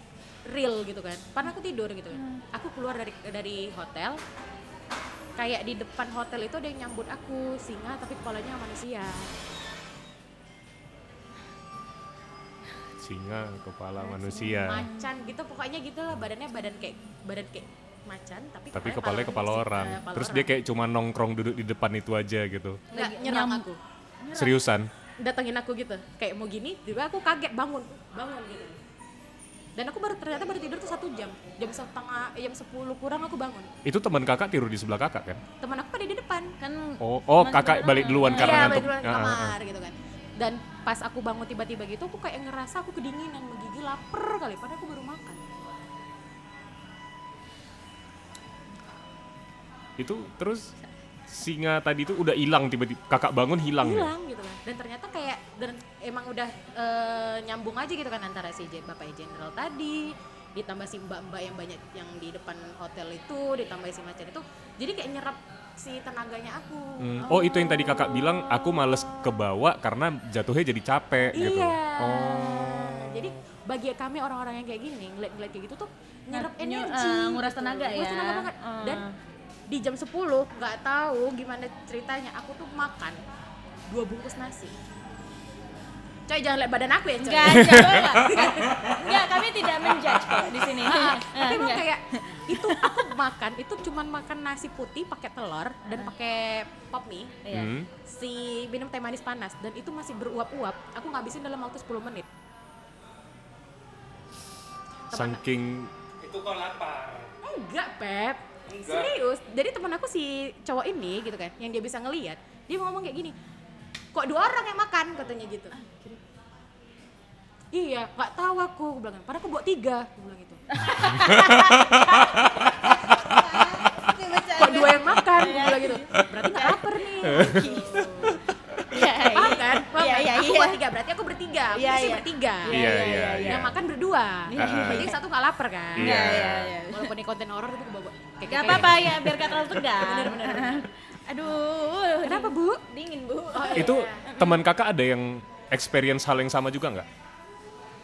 real gitu kan karena aku tidur gitu kan aku keluar dari dari hotel kayak di depan hotel itu ada yang nyambut aku singa tapi kepalanya manusia Singa kepala manusia. macan gitu pokoknya gitu lah badannya badan kayak badan kayak macan tapi Tapi kepalanya kepala manusia. orang. Kepala Terus orang. dia kayak cuma nongkrong duduk di depan itu aja gitu. nggak nyerang aku Seriusan. datengin aku gitu kayak mau gini tiba aku kaget bangun bangun gitu dan aku baru ternyata baru tidur tuh satu jam jam setengah eh, jam 10 kurang aku bangun Itu teman kakak tidur di sebelah kakak kan? teman aku pada di depan kan Oh, oh kakak balik duluan karena iya, ngantuk. balik duluan ke Ah, ah, ah. kamar gitu kan dan pas aku bangun tiba-tiba gitu aku kayak ngerasa aku kedinginan menggigil lapar kali. Padahal aku baru makan. Itu terus singa tadi itu udah hilang tiba-tiba kakak bangun hilang ya? hilang gitu kan. Dan ternyata kayak dan emang udah eh, nyambung aja gitu kan antara si bapak jenderal tadi ditambah si mbak-mbak yang banyak yang di depan hotel itu ditambah si macan itu. Jadi kayak nyerap si tenaganya aku Hmm, Oh itu yang tadi kakak bilang aku males ke bawah karena jatuhnya jadi capek gitu. iya Oh. jadi bagi kami orang-orang yang kayak gini ngeliat-ngeliat kayak gitu tuh nyerap energi eh, nguras tenaga Nguras ya. tenaga banget Eh. dan di jam 10 nggak tahu gimana ceritanya aku tuh makan dua bungkus nasi coy jangan lihat badan aku ya coy. Enggak enggak enggak. Enggak kami tidak menjudge kok di sini. Ah, Eh, tapi emang enggak. kayak itu aku makan itu cuman makan nasi putih pakai telur dan pakai pop mie. Iya. Hmm. si minum teh manis panas dan itu masih beruap-uap. Aku ngabisin dalam waktu 10 menit. Saking Itu kok lapar. enggak pep. Serius. Jadi teman aku si cowok ini gitu kan yang dia bisa ngelihat dia ngomong kayak gini kok dua orang yang makan? katanya gitu iya nggak tahu aku aku bilang padahal aku bawa tiga aku bilang gitu kok dua yang makan aku bilang gitu berarti nggak lapar nih Iya, paham kan paham Iya, kan? iya, aku iya. bawa tiga berarti aku bertiga aku Iya, masih iya. bertiga Iya iya iya. yang makan berdua Iya. berarti yang satu nggak lapar kan Iya, Iya, iya. iya, iya. walaupun ini konten horor tapi aku bawa kayak Gak apa-apa ya, biar gak terlalu tegang. Bener, bener, bener. Aduh. kenapa bu Dingin, Bu. Oh, iya. Itu teman kakak ada yang experience hal yang sama juga nggak?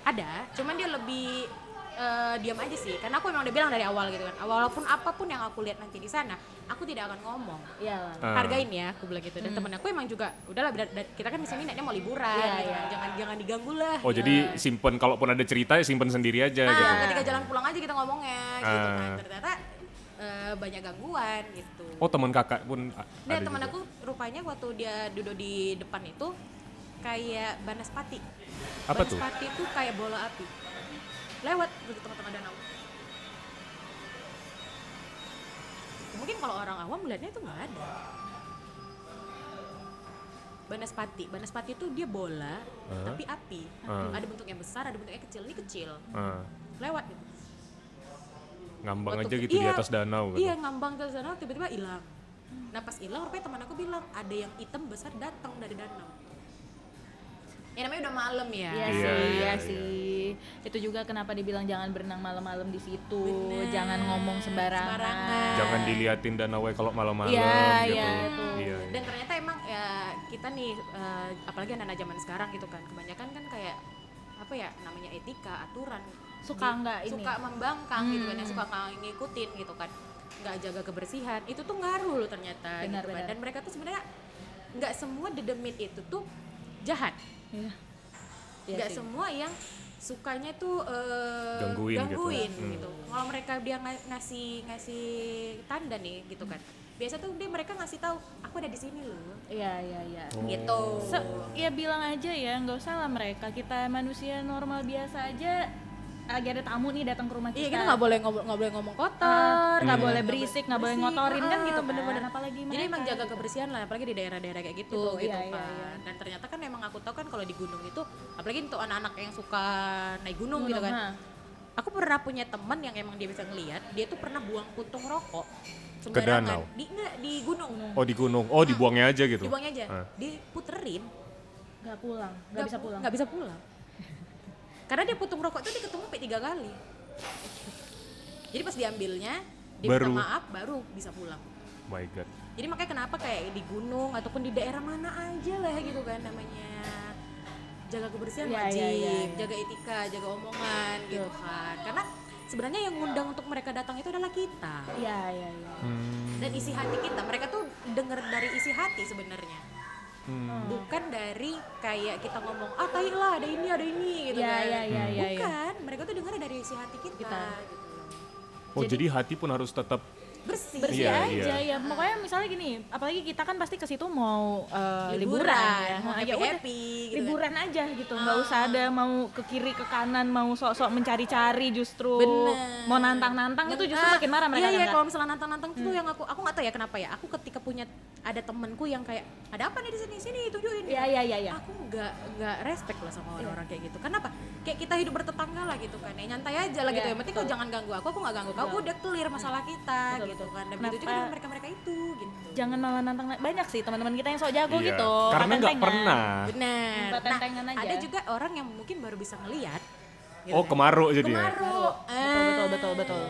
Ada cuman dia lebih eh, diam aja sih karena aku emang udah bilang dari awal gitu kan walaupun apa pun yang aku lihat nanti di sana aku tidak akan ngomong Iya. Ah. hargain ya aku bilang gitu dan temen aku emang juga udahlah da- da- kita kan di sini niatnya mau liburan Iya, gitu iya. kan. jangan jangan diganggu lah Oh jadi simpen kalaupun ada cerita ya simpen sendiri aja nah gitu. ketika jalan pulang aja kita ngomongnya gitu kan Ah. ternyata eh, banyak gangguan gitu Oh teman kakak pun temen juga. aku rupanya waktu dia duduk di depan itu kayak banaspati Apa tuh? banaspati itu kayak bola api lewat di tengah-tengah danau mungkin kalau orang awam melihatnya itu nggak ada banaspati banaspati itu dia bola Hah? tapi api Ah. ada bentuknya besar ada bentuknya kecil ini kecil Ah, lewat gitu ngambang Waktu- aja gitu di iya, atas danau gitu. Iya ngambang ke sana tiba-tiba hilang. Nah pas hilang rupanya teman aku bilang ada yang hitam besar datang dari danau. Ya namanya udah malam ya. Iya Iya, sih, iya, iya iya. sih. Itu juga kenapa dibilang jangan berenang malam-malam di situ, Bener. jangan ngomong sembarangan. Sembarangan. Jangan diliatin danau kalau malam-malam Iya, gitu. iya, itu. Iya. Dan ternyata emang ya kita nih eh, apalagi anak-anak zaman sekarang gitu kan kebanyakan kan kayak apa ya namanya etika aturan Suka nggak ini? suka membangkang gitu kan ya Hmm. suka nggak ngikutin gitu kan nggak jaga kebersihan itu tuh ngaruh loh ternyata Benar, gitu kan benar. dan mereka tuh sebenarnya nggak semua dedemit itu tuh jahat Iya. Nggak sih. semua yang sukanya tuh eh, Gangguin gitu. gangguin Hmm. gitu. Kalau mereka dia nga- ngasih ngasih tanda nih gitu kan. Biasa tuh dia mereka ngasih tahu aku ada di sini loh. Iya, iya, iya. Oh. Gitu. Se- ya bilang aja ya, nggak usah lah mereka. Kita manusia normal biasa aja lagi ada tamu nih datang ke rumah kita. Iya kita nggak boleh ngobrol nggak boleh ngomong Ah, kotor, nggak boleh berisik, nggak boleh ngotorin kan Ah, gitu kan. bener-bener. Apalagi Jadi emang jaga gitu. kebersihan lah, apalagi di daerah-daerah kayak gitu, Gitu, gitu iya, iya, kan. iya. Dan ternyata kan emang aku tahu kan kalau di gunung itu, apalagi untuk anak-anak yang suka naik gunung, gitu kan. ha. Aku pernah punya teman yang emang dia bisa ngelihat, dia tuh pernah buang puntung rokok danau? sembarangan di enggak, di gunung. Oh di gunung. Oh dibuangnya aja gitu. Dibuangnya aja, Ah. diputerin, nggak pulang, nggak bisa pu- pulang. nggak bisa pulang. Karena dia putung rokok itu dia ketemu sampai tiga kali. Jadi pas diambilnya, dia minta Baru- maaf, baru bisa pulang. My God. Jadi makanya kenapa kayak di gunung ataupun di daerah mana aja lah gitu kan namanya jaga kebersihan Iya, wajib, iya, iya, iya. jaga etika, jaga omongan gitu kan. Karena sebenarnya yang ngundang untuk mereka datang itu adalah kita Iya, iya, iya. Hmm. dan isi hati kita. Mereka tuh denger dari isi hati sebenarnya. Hmm. Bukan dari kayak kita ngomong ah tai lah ada ini ada ini gitu Iya, kan. iya, iya, iya, iya. Bukan, mereka tuh denger dari isi hati kita, Kita. gitu. Oh jadi, hati pun harus tetap Bersih. bersih Iya, aja iya. ya. Pokoknya misalnya gini apalagi kita kan pasti ke situ mau eh, Liburan, liburan, mau Nah, ya udah, happy-happy gitu kan. liburan aja gitu. Nggak usah ada mau ke kiri ke kanan mau sok-sok mencari-cari justru Bener. mau nantang-nantang itu justru makin marah mereka Iya, iya kan, kalau misalnya nantang-nantang tuh yang aku aku nggak tahu ya kenapa ya. Aku ketika punya ada temenku yang kayak ada apa nih di sini? Sini tunjukin. Iya iya iya iya. aku nggak nggak respect lah sama orang-orang kayak gitu. Kenapa? Kayak kita hidup bertetangga lah gitu kan ya. Nyantai aja lah gitu Iya, yang penting kau jangan ganggu aku aku nggak ganggu kau udah clear masalah kita Betul, gitu kan dan begitu juga dengan mereka mereka itu gitu Jangan malah nantang banyak sih teman-teman kita yang sok jago Iya, gitu. Karena nggak pernah. benar nah aja. ada juga orang yang mungkin baru bisa ngelihat gitu Oh kan. kemaru jadinya. Kemaru. Betul, betul, betul, betul.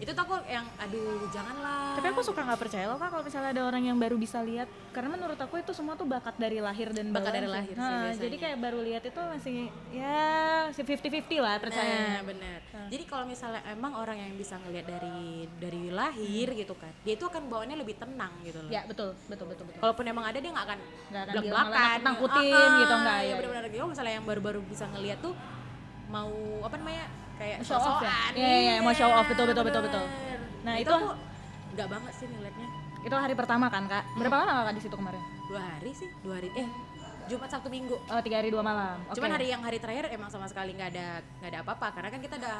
Itu tuh aku yang aduh janganlah Tapi aku suka nggak percaya loh kak kalau misalnya ada orang yang baru bisa lihat karena menurut aku itu semua tuh bakat dari lahir dan Bakat dari lahir sih Nah, jadi kayak baru lihat itu masih ya si 50-50 lah percaya. Nah, benar. Jadi kalau misalnya emang orang yang bisa ngelihat dari dari lahir gitu kan, dia itu akan bawaannya lebih tenang gitu loh. Ya betul betul betul betul. Kalaupun emang ada dia nggak akan Nggak akan Ah, ah, gitu, nggak, Ya ya, benar-benar gitu. Misalnya yang baru-baru bisa ngelihat tuh mau apa namanya kayak Show off ya? Iya, iya, mau show off, betul, betul, betul, betul. Nah, itu, itu- nggak banget sih ngeliatnya. Itu hari pertama kan kak? Berapa lama kakak di situ kemarin? Dua hari sih, dua hari. Eh, Jumat Sabtu Minggu. Oh tiga hari dua malam. Oke. Cuman hari yang hari terakhir emang sama sekali nggak ada nggak ada apa-apa karena kan kita udah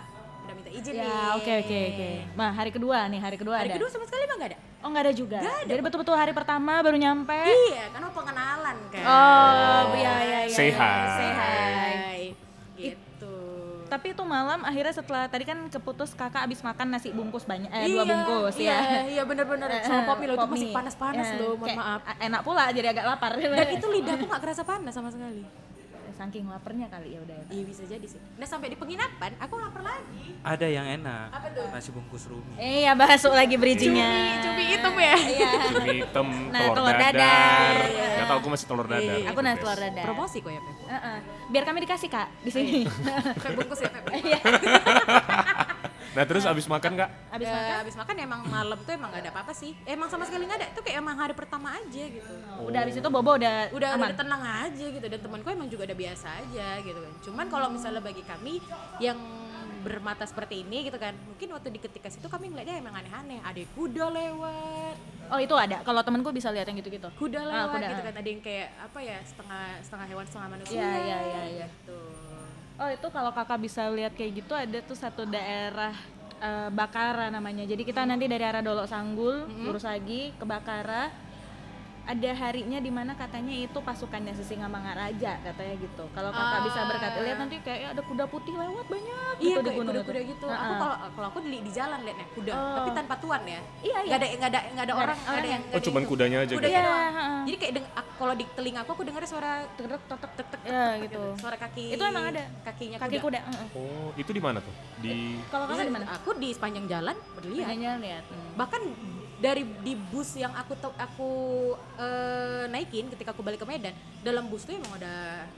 udah minta izin nih. Ya oke oke oke. Nah hari kedua nih hari kedua Hari ada. kedua sama sekali emang nggak ada. Oh nggak ada juga. Jadi betul-betul hari pertama baru nyampe. Iya, kan mau pengenalan kan. Oh iya iya iya. Say iya. hi. Say hi. Tapi itu malam akhirnya setelah tadi kan keputus kakak abis makan nasi bungkus banyak eh dua Iya, bungkus iya, ya. Iya, bener-bener. Sama Poppy loh itu masih panas-panas Ya, loh, mohon maaf. Enak pula jadi agak lapar. Dan itu lidahku nggak kerasa panas sama sekali. Saking laparnya kali ya udah. Iya bisa jadi sih. Nah sampai di penginapan, aku lapar lagi. Ada yang enak. Apa tuh? Nasi bungkus rumi. Eh ya masuk lagi bridgingnya. Cumi hitam ya. Iya. Cumi hitam, Nah, telur, telur dadar. dadar. Gak tau aku masih telur dadar. Iya. Aku nasi telur dadar. Promosi kok ya, Pep. Heeh. Biar kami dikasih kak di sini. Pep bungkus ya, Pep. Nah terus abis makan kak? Abis Ya, makan Abis makan emang malam tuh emang gak ada apa-apa sih. Emang sama sekali gak ada. Itu kayak emang hari pertama aja gitu. udah abis itu bobo udah udah aman. udah tenang aja gitu dan temanku emang juga udah biasa aja gitu kan cuman kalau misalnya bagi kami yang bermata seperti ini gitu kan mungkin waktu di ketika situ kami ngeliatnya emang aneh-aneh ada kuda lewat Oh itu ada. Kalau temanku bisa lihat yang gitu-gitu. kuda Ah, lewat kuda. gitu kan ada yang kayak apa ya setengah setengah hewan setengah manusia Iya, iya, iya, iya. gitu. Oh itu kalau kakak bisa lihat kayak gitu ada tuh satu daerah eh, Bakara namanya. Jadi kita nanti dari arah Dolok Sanggul lurus lagi ke Bakara. Ada harinya di mana katanya itu pasukannya Sisingamangaraja katanya gitu. Kalau kakak bisa berkata lihat nanti kayak ada kuda putih lewat banyak Iya, gitu di gunung kuda-kuda gitu. Aku Heeh. kalau kalau aku di, di jalan liatnya kuda, Oh. tapi tanpa tuan ya. Iya, iya. Gak ada nggak ada nggak ada orang, nggak ada orang yang. Oh cuman kudanya aja Kudanya gitu? Iya, doang. heeh. Jadi kayak kalau di telinga aku aku dengar suara tek tek tek tek tek tek tek gitu. Suara kaki. Itu emang ada. Kakinya Kaki kuda. kuda. heeh. Oh itu di mana tuh? Di Kalau kakak di mana? Aku di sepanjang jalan lihat. Bahkan dari di bus yang aku aku eh, naikin ketika aku balik ke Medan, dalam bus tuh emang ada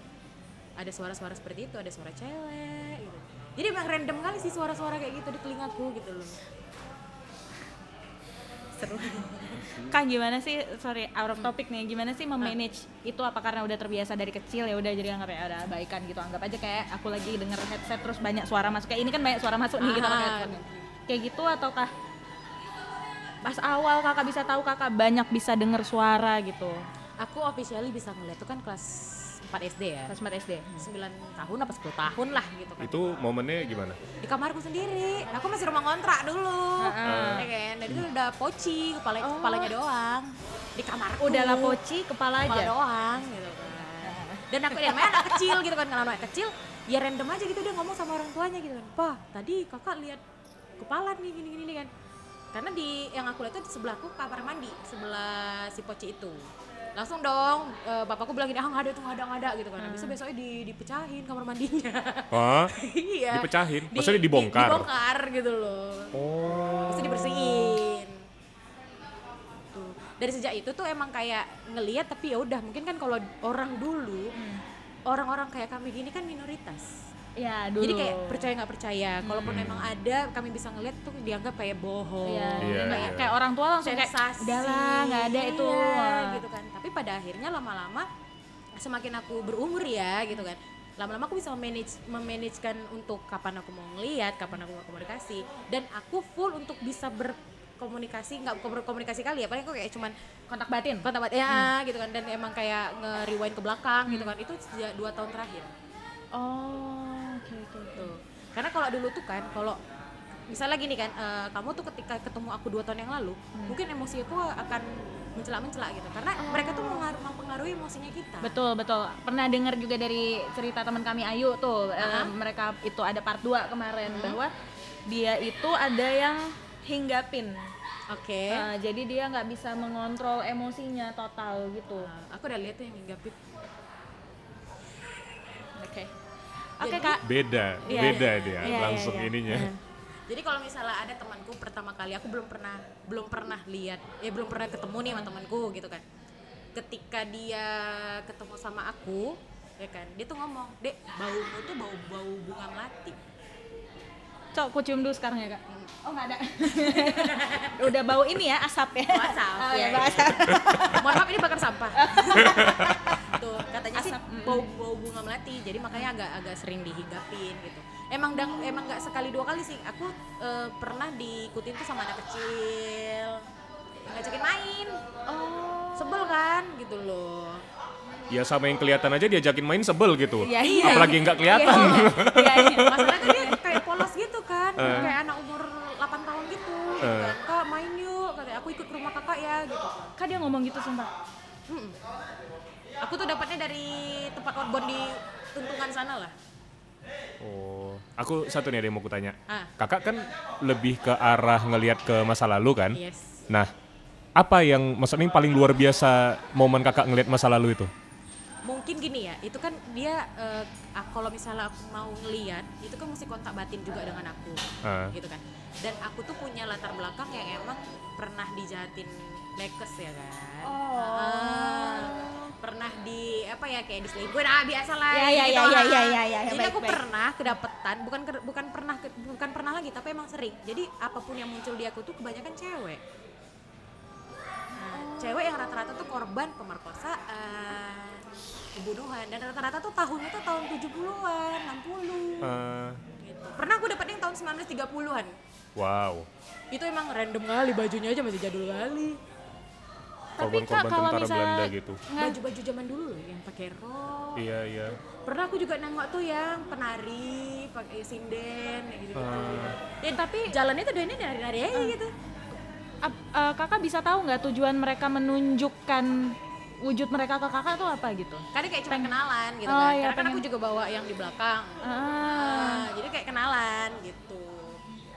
ada suara-suara seperti itu, ada suara cewek gitu. Jadi emang random kali sih suara-suara kayak gitu di telingaku gitu loh. Seru. Kak gimana sih, sorry out of topic nih, gimana sih memanage itu apa karena udah terbiasa dari kecil ya udah jadi anggap ya udah abaikan gitu, anggap aja kayak aku lagi denger headset terus banyak suara masuk, kayak ini kan banyak suara masuk nih kita pakai Ah. headphone Kayak gitu ataukah pas awal kakak bisa tahu kakak banyak bisa denger suara gitu Aku officially bisa ngeliat tuh kan kelas 4 SD ya. pas 4 SD 9 tahun apa 10 tahun lah gitu kan. itu momennya gimana? Di kamarku sendiri. Aku masih rumah kontrak dulu. Heeh. Ya kan? Dan itu udah poci, kepala kepalanya doang. Di kamarku. udah lah poci kepala kepala aja doang gitu kan. Dan aku ya namanya anak kecil gitu kan, kalau anak kecil ya random aja gitu dia ngomong sama orang tuanya gitu kan. "Pa, tadi Kakak lihat kepala nih gini-gini nih kan." Karena di yang aku lihat tuh di sebelahku kamar mandi, sebelah si poci itu. Langsung dong, eh, bapakku bilang gini, ah nggak ada tuh nggak ada nggak ada gitu kan. Bisa besoknya di, dipecahin kamar mandinya. Hah? iya. Dipecahin? Di- Maksudnya di- dibongkar? dibongkar gitu loh. Oh. Bisa dibersihin. Tuh. Dari sejak itu tuh emang kayak ngeliat tapi ya udah mungkin kan kalau orang dulu Hmm. orang-orang kayak kami gini kan minoritas. Ya dulu Jadi kayak percaya nggak percaya. Kalaupun emang ada kami bisa ngeliat tuh dianggap kayak bohong. Iya, Iya, kayak, kayak orang tua langsung kayak Sensasi. udahlah nggak ada itu. Iya, gitu kan. Tapi pada akhirnya lama-lama semakin aku berumur ya gitu kan. Lama-lama aku bisa memanage memanagekan untuk kapan aku mau ngeliat, kapan aku mau komunikasi. Dan aku full untuk bisa berkomunikasi nggak berkomunikasi kali ya paling aku kayak cuman kontak batin. Kontak bat- ya gitu kan. Dan emang kayak nge-rewind ke belakang gitu kan. Itu sejak dua tahun terakhir. Oh oke Tuh. Karena kalau dulu tuh kan kalau misalnya gini kan eh, kamu tuh ketika ketemu aku dua tahun yang lalu mungkin emosi aku akan mencela-mencela gitu karena mereka tuh mempengaruhi emosinya kita Betul betul. Pernah dengar juga dari cerita teman kami Ayu tuh, Aha. mereka itu ada part 2 kemarin bahwa dia itu ada yang hinggapin. oke Eh, jadi dia nggak bisa mengontrol emosinya total gitu. Nah, aku udah lihat tuh yang hinggapin Oke. Oke Jadi- kak. Beda, Iya. beda dia Iya, langsung iya, iya. ininya. Jadi kalau misalnya ada temanku pertama kali aku belum pernah belum pernah lihat, ya belum pernah ketemu nih sama temanku gitu kan. Ketika dia ketemu sama aku, ya kan, dia tuh ngomong, "Dek, baumu tuh bau-bau bunga melati." Cok, aku cium dulu sekarang ya kak. Oh nggak ada. Udah bau ini ya asap ya. Bau asap, Oh, ya. ya, asap. Mohon maaf ini bakar sampah. sih Asap, mm. bau-bau bunga melati. Jadi makanya agak agak sering dihinggapin gitu. Emang dang, emang nggak sekali dua kali sih. Aku eh, pernah diikutin tuh sama anak kecil. Ngajakin main. Oh. sebel kan gitu loh Ya sama yang kelihatan aja diajakin main sebel gitu. Iya, iya. Apalagi nggak kelihatan. Iya, iya. masalahnya dia kayak polos gitu kan Eh. kayak anak umur 8 tahun gitu, kan kak main yuk katanya aku ikut ke rumah kakak ya gitu Kak dia ngomong gitu sumpah. Aku tuh dapatnya dari tempat outbound di tuntungan sana lah Oh, aku satu nih ada yang mau kutanya. ah Kakak kan lebih ke arah ngelihat ke masa lalu kan? yes Nah, apa yang maksudnya yang paling luar biasa momen kakak ngelihat masa lalu itu? mungkin gini ya itu kan dia eh, ah, kalau misalnya aku mau ngeliat itu kan mesti kontak batin juga dengan aku Ah. gitu kan dan aku tuh punya latar belakang yang emang pernah dijahatin Lakers ya kan Oh. Ah, pernah di apa ya kayak diselingkuhin ah biasa lah Ya, ya, gitu ya, lah. ya, ya, ya, ya, jadi baik, aku baik. pernah kedapetan bukan ke- bukan pernah ke- bukan pernah lagi tapi emang sering jadi apa pun yang muncul di aku tuh kebanyakan cewek nah, cewek yang rata-rata tuh korban pemerkosaan pembunuhan dan rata-rata tuh tahunnya tuh tahun 70-an 60 Eh, gitu. pernah aku dapet yang tahun 1930-an wow. itu emang random kali bajunya aja masih jadul kali Korban-korban kalau tentara misalnya- Belanda gitu. baju-baju zaman dulu loh yang pakai rok Iya, iya. pernah aku juga nengok tuh yang penari pakai sinden gitu gitu Ah. ya tapi jalannya tuh ini nari-nari aja gitu Ap- eh, kakak bisa tahu nggak tujuan mereka menunjukkan wujud mereka ke kakak tuh apa gitu? kadang kayak cuma kenalan gitu Oh, kan iya, karena kan aku juga bawa yang di belakang Ah. Ah, jadi kayak kenalan gitu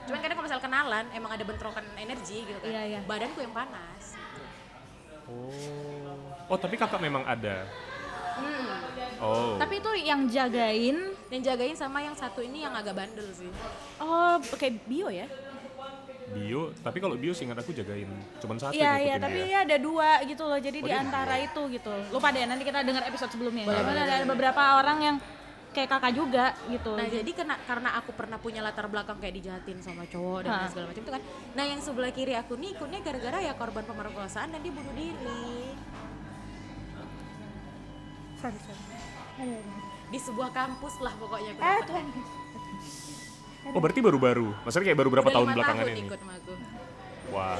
cuman kadang kalau misal kenalan emang ada bentrokan energi gitu kan Iya, iya. badanku yang panas Oh. Oh, tapi kakak memang ada. Hmm. Oh. Tapi itu yang jagain. yang jagain sama yang satu ini yang agak bandel sih Oh, kayak bio ya? bio, tapi kalau bio seingat aku jagain cuman satu Iya iya, tapi dia. ya ada dua gitu loh. Jadi Oh, di dia antara itu gitu. Lupa deh nanti kita dengar episode sebelumnya. Boleh, boleh, ada beberapa orang yang kayak kakak juga gitu. Nah jadi kena, karena aku pernah punya latar belakang kayak dijahatin sama cowok dan lain segala macam itu kan. Nah yang sebelah kiri aku nih ikutnya gara-gara ya korban pemerkosaan dan dia bunuh diri sorry, sorry. di sebuah kampus lah pokoknya aku Eh. Tuhan. Oh, berarti baru-baru. Maksudnya kayak baru berapa Udah tahun belakangan tahun ini? ikut sama aku. Wah.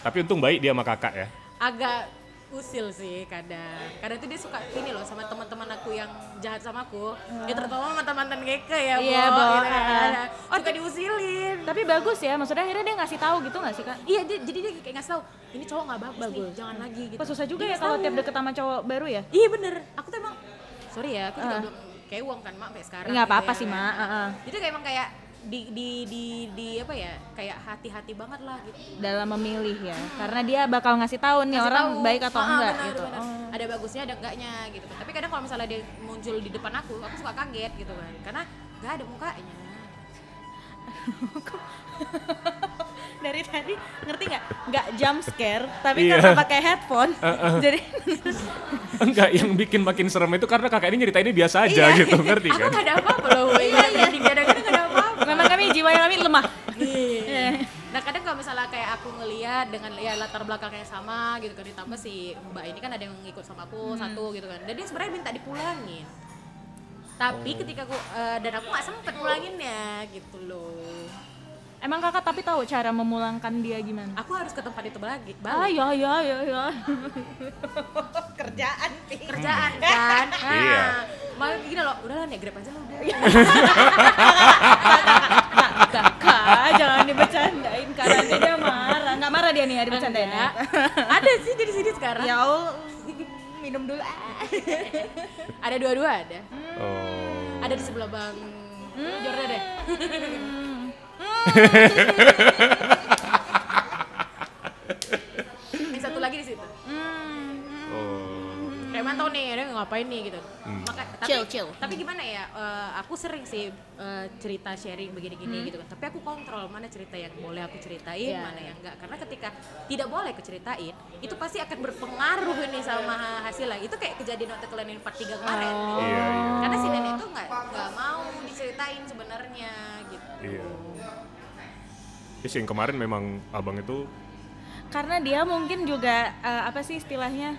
Tapi untung baik dia sama kakak ya. Agak usil sih kadang. Kadang tuh dia suka ini loh sama teman-teman aku yang jahat sama aku. Ya terutama mantan-mantan keke ya, Iya, Bo, Bo. gitu kan. Ah. Suka diusilin. Tapi bagus ya, maksudnya akhirnya dia ngasih tahu gitu nggak sih kak? Iya, dia, jadi dia kayak ngasih tau, ini cowok nggak bagus, nih, Bagus. jangan lagi gitu. Pas susah juga Dia ya kalau tahu. tiap deket sama cowok baru ya? Iya bener, aku tuh emang sorry ya, aku juga Ah. belum kayak uang kan mak sampai sekarang. Nggak gitu apa-apa ya sih, kan. Mak. Ah, ah. Jadi kayak emang kayak di di di di apa ya, kayak hati-hati banget lah gitu. Dalam memilih ya, karena dia bakal ngasih tahu nih Ngasih orang tahu. baik atau Ah, enggak benar, gitu. benar. Oh. Ada bagusnya ada enggaknya gitu kan. Tapi kadang kalau misalnya dia muncul di depan aku, aku suka kaget gitu kan. Karena nggak ada mukanya. Dari tadi ngerti nggak? Nggak jump scare, tapi Iya. karena pakai headphone, jadi Enggak, yang bikin makin serem itu karena kakak ini nyeritainnya biasa aja Iya. gitu, ngerti Aku kan? nggak ada apa-apa loh, iya iya. Apa-apa. memang kami jiwa kami lemah. Iya. Nah kadang kalau misalnya kayak aku ngeliat dengan ya latar belakangnya sama gitu kan ditambah si mbak ini kan ada yang ngikut sama aku satu gitu kan. Dan dia sebenarnya minta dipulangin. Tapi ketika aku eh, dan aku nggak sempet pulanginnya gitu loh. Emang kakak tapi tahu cara memulangkan dia gimana? Aku harus ke tempat itu lagi. Ah Balik. ya ya ya ya. Kerjaan sih. Kerjaan kan. Nah, Iya. Malah gini loh, udah lah nih grab aja lah udah. Kakak, jangan dibercandain karena nanti dia marah. Nggak marah dia nih ya dibercandain. ya? Ada sih jadi sini sekarang Ya Allah, minum dulu. Ah. ada dua-dua ada Oh. ada di sebelah bang Jordan deh yang mantau nih dia ngapain nih gitu Hmm. Maka, tapi, Chill, chill. tapi gimana ya eh, aku sering sih eh, cerita sharing begini-gini gitu kan tapi aku kontrol mana cerita yang boleh aku ceritain Iya. mana yang enggak karena ketika tidak boleh aku ceritain itu pasti akan berpengaruh ini sama hasilnya itu kayak kejadian waktu kalian part 3 kemarin Oh. Iya, iya. karena si nenek itu nggak nggak mau diceritain sebenarnya gitu Iya. Yes, yang kemarin memang abang itu Karena dia mungkin juga eh, apa sih istilahnya?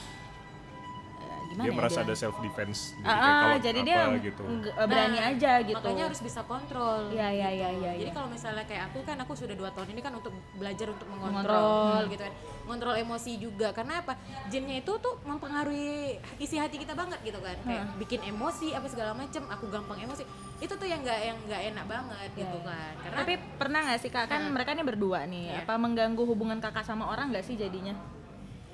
Gimana dia ya merasa dia? ada self defense. Ah, ah, jadi dia gitu. eh, berani Nah, aja gitu. makanya harus bisa kontrol Iya, iya, gitu. iya, iya, jadi iya. kalau misalnya kayak aku kan aku sudah dua tahun ini kan untuk belajar untuk Mengontrol. mengontrol gitu kan mengontrol emosi juga karena apa jinnya itu tuh mempengaruhi isi hati kita banget gitu kan kayak bikin emosi apa segala macem aku gampang emosi itu tuh yang nggak yang nggak enak banget gitu Iya. kan karena Tapi pernah nggak sih kak kan mereka ini berdua nih, Iya. apa mengganggu hubungan kakak sama orang nggak sih jadinya?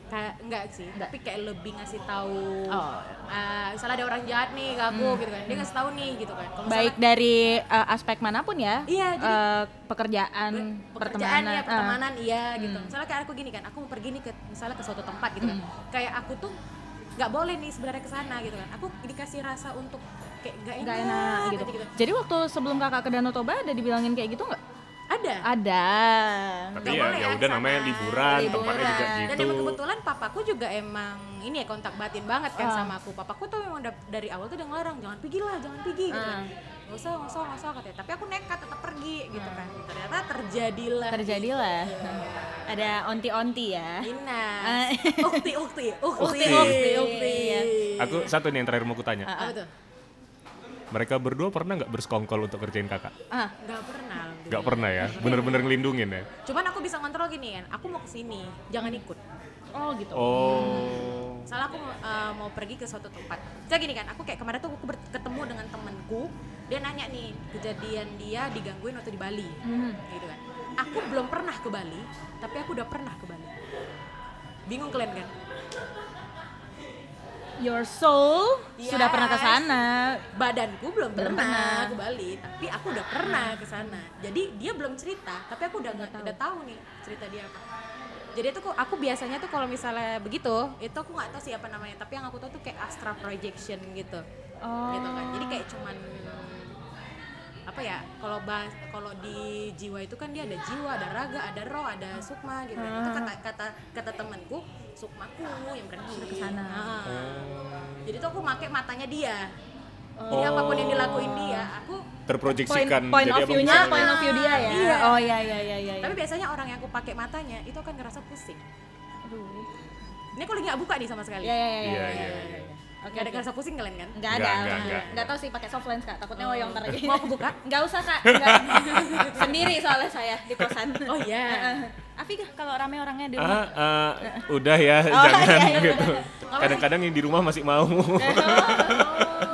Kayak enggak sih. Tapi kayak lebih ngasih tahu Oh. ah, misalnya ada orang jahat nih ke aku gitu kan. Dia ngasih tahu nih gitu kan. Kalau Baik dari eh, aspek mana pun ya, Iya, jadi- eh, pekerjaan, pekerjaan pertemanan, ya ah. pertemanan iya gitu. Misalnya kayak aku gini kan aku mau pergi nih ke misalnya ke suatu tempat gitu kan. Kayak aku tuh nggak boleh nih sebenarnya ke sana gitu kan. Aku dikasih rasa untuk kayak nggak enak, enak gitu. aja Jadi waktu sebelum kakak ke Danau Toba ada dibilangin kayak gitu nggak? Ada Ada. Tapi ya boleh ya ya udah namanya sana. liburan, tempatnya juga Liburan. gitu. dan emang kebetulan papaku juga emang ini ya kontak batin banget kan Ah. sama aku papaku tuh memang da- dari awal tuh udah ngelarang jangan pergi lah jangan pergi gitu kan Ah. nggak usah nggak usah nggak usah katanya tapi aku nekat tetap pergi gitu kan ternyata terjadilah Terjadilah. Ada onti-onti ya. Inas Ah. ukti ukti ukti Ukti, ukti, ukti. Iya. Aku satu nih yang terakhir mau aku tanya. apa tuh Mereka berdua pernah nggak bersekongkol untuk kerjain kakak? Ah, nggak pernah. Nggak pernah ya, bener-bener ngelindungin ya. cuman aku bisa ngontrol gini kan aku mau ke sini jangan ikut oh gitu. Oh. Salah aku uh, mau pergi ke suatu tempat. Saya gini kan, aku kayak kemarin tuh aku ketemu dengan temenku, dia nanya nih kejadian dia digangguin waktu di Bali, Hmm. gitu kan. Aku belum pernah ke Bali, tapi aku udah pernah ke Bali. Bingung kalian kan? Your soul sudah pernah ke Yes. sana. Badanku belum, Belum pernah, pernah. ke Bali, tapi aku udah pernah ke sana. Jadi dia belum cerita, tapi aku udah tahu. udah tahu nih cerita dia apa. Jadi itu kok aku biasanya tuh kalau misalnya begitu, itu aku nggak tahu sih apa namanya, tapi yang aku tahu tuh kayak astral projection gitu. Oh. gitu kan jadi kayak cuman apa ya kalau bahas kalau di jiwa itu kan dia ada jiwa ada raga ada roh ada sukma gitu kan. itu kata kata kata temanku sukmaku yang pergi ke sana. Nah, jadi tuh aku pakai matanya dia jadi apa pun yang dilakuin dia aku Point, Terproyeksikan. point jadi of view-nya, point of view dia ya. Iya. Oh iya iya iya iya. tapi biasanya orang yang aku pakai matanya itu akan ngerasa pusing Aduh. ini aku lagi nggak buka nih sama sekali Iya iya iya. Iya, iya, iya, iya. iya. Oke. Ada ngerasa pusing kalian kan Nggak Nggak, ada. nggak, alhamdulillah. nggak. Nggak tahu sih pakai soft lens kak. Takutnya oyong ntar mau aku buka Nggak usah kak. Nggak. Sendiri soalnya saya di kosan. oh iya Afi kah kalau rame orangnya di Ah, rumah? ah, udah ya, Oh, jangan iya, iya, gitu. Kadang-kadang yang di rumah masih mau. Oh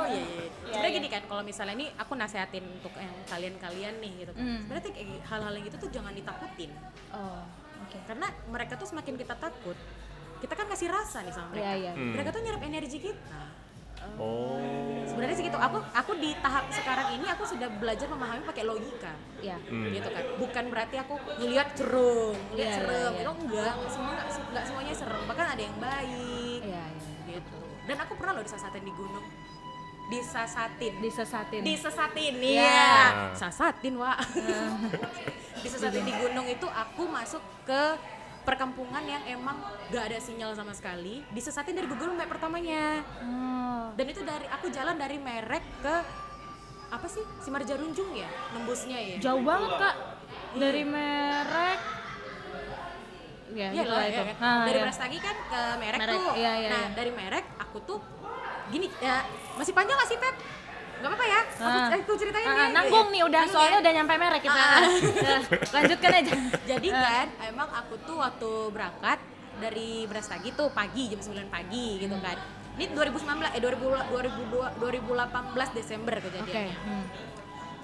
iya iya. Sebenarnya gini kan, kalau misalnya ini aku nasehatin untuk yang kalian-kalian nih gitu kan. Hmm. Sebenarnya hal-hal yang gitu tuh jangan ditakutin. Oh. Oke. Karena mereka tuh semakin kita takut, kita kan kasih rasa nih sama mereka. Iya iya. Hmm. Mereka tuh nyerap energi kita. Oh. Sebenarnya sih gitu. Aku aku di tahap sekarang ini aku sudah belajar memahami pakai logika. Iya. Hmm. Gitu kan. Bukan berarti aku ngelihat serem, ngelihat Iya, serem. iya, iya. Itu enggak, enggak semua enggak, enggak semuanya serem. Bahkan ada yang baik. Iya iya. Gitu. Dan aku pernah loh disasatin di gunung. Disasatin. Disesatin. disesatin Iya. iya sasatin wa disesatin di gunung itu aku masuk ke perkampungan yang emang gak ada sinyal sama sekali disesatin dari Google Map pertamanya Oh. dan itu dari aku jalan dari Merek ke apa sih Simarja Runjung ya nembusnya ya Jauh banget kak. Dari merek. Ya, Iya gitu lah, iya itu. kan. Ah, dari iya. Brastagi kan ke merek, Merek, tuh. iya, iya, nah iya. dari merek aku tuh gini ya masih panjang gak sih Pep? Gak apa-apa ya? Aku, Ah. aku ceritain Ah, ya. nanggung nih udah Nanggung soalnya ya? udah nyampe merek kita. Ah. Ya, Lanjutkan aja. Jadi kan emang aku tuh waktu berangkat dari Brastagi tuh pagi jam 9 pagi gitu kan. Ini 2019 eh 2000, 2002, 2018 Desember kejadiannya. hmm.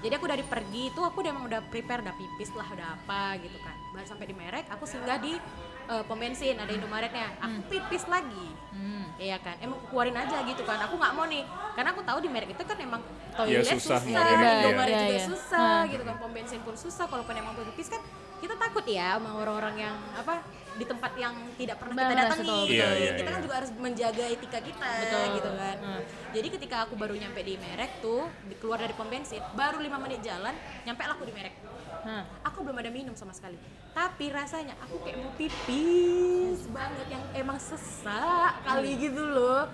jadi aku dari pergi itu aku udah emang udah prepare udah pipis lah udah apa gitu kan baru sampai di merek aku singgah di eh, pom bensin ada Indomaretnya aku pipis lagi Hmm. Iya kan, emang aku keluarin aja gitu kan. Aku nggak mau nih, karena aku tahu di merek itu kan emang toilet Iya, susah susah, iya. Indomaret Iya, juga iya. susah Hmm. gitu kan, pom bensin pun susah. Kalaupun emang pipis kan kita takut ya sama orang-orang yang apa di tempat yang tidak pernah kita Benar, datangi. betul, gitu. Iya, iya, kita kan iya. juga harus menjaga etika kita Betul. gitu kan. Hmm. Jadi ketika aku baru nyampe di merek tuh, di- keluar dari pom bensin, baru lima menit jalan, nyampe lah aku di merek. Hah. Aku belum ada minum sama sekali. Tapi rasanya aku kayak mau pipis banget yang emang sesak kali gitu loh.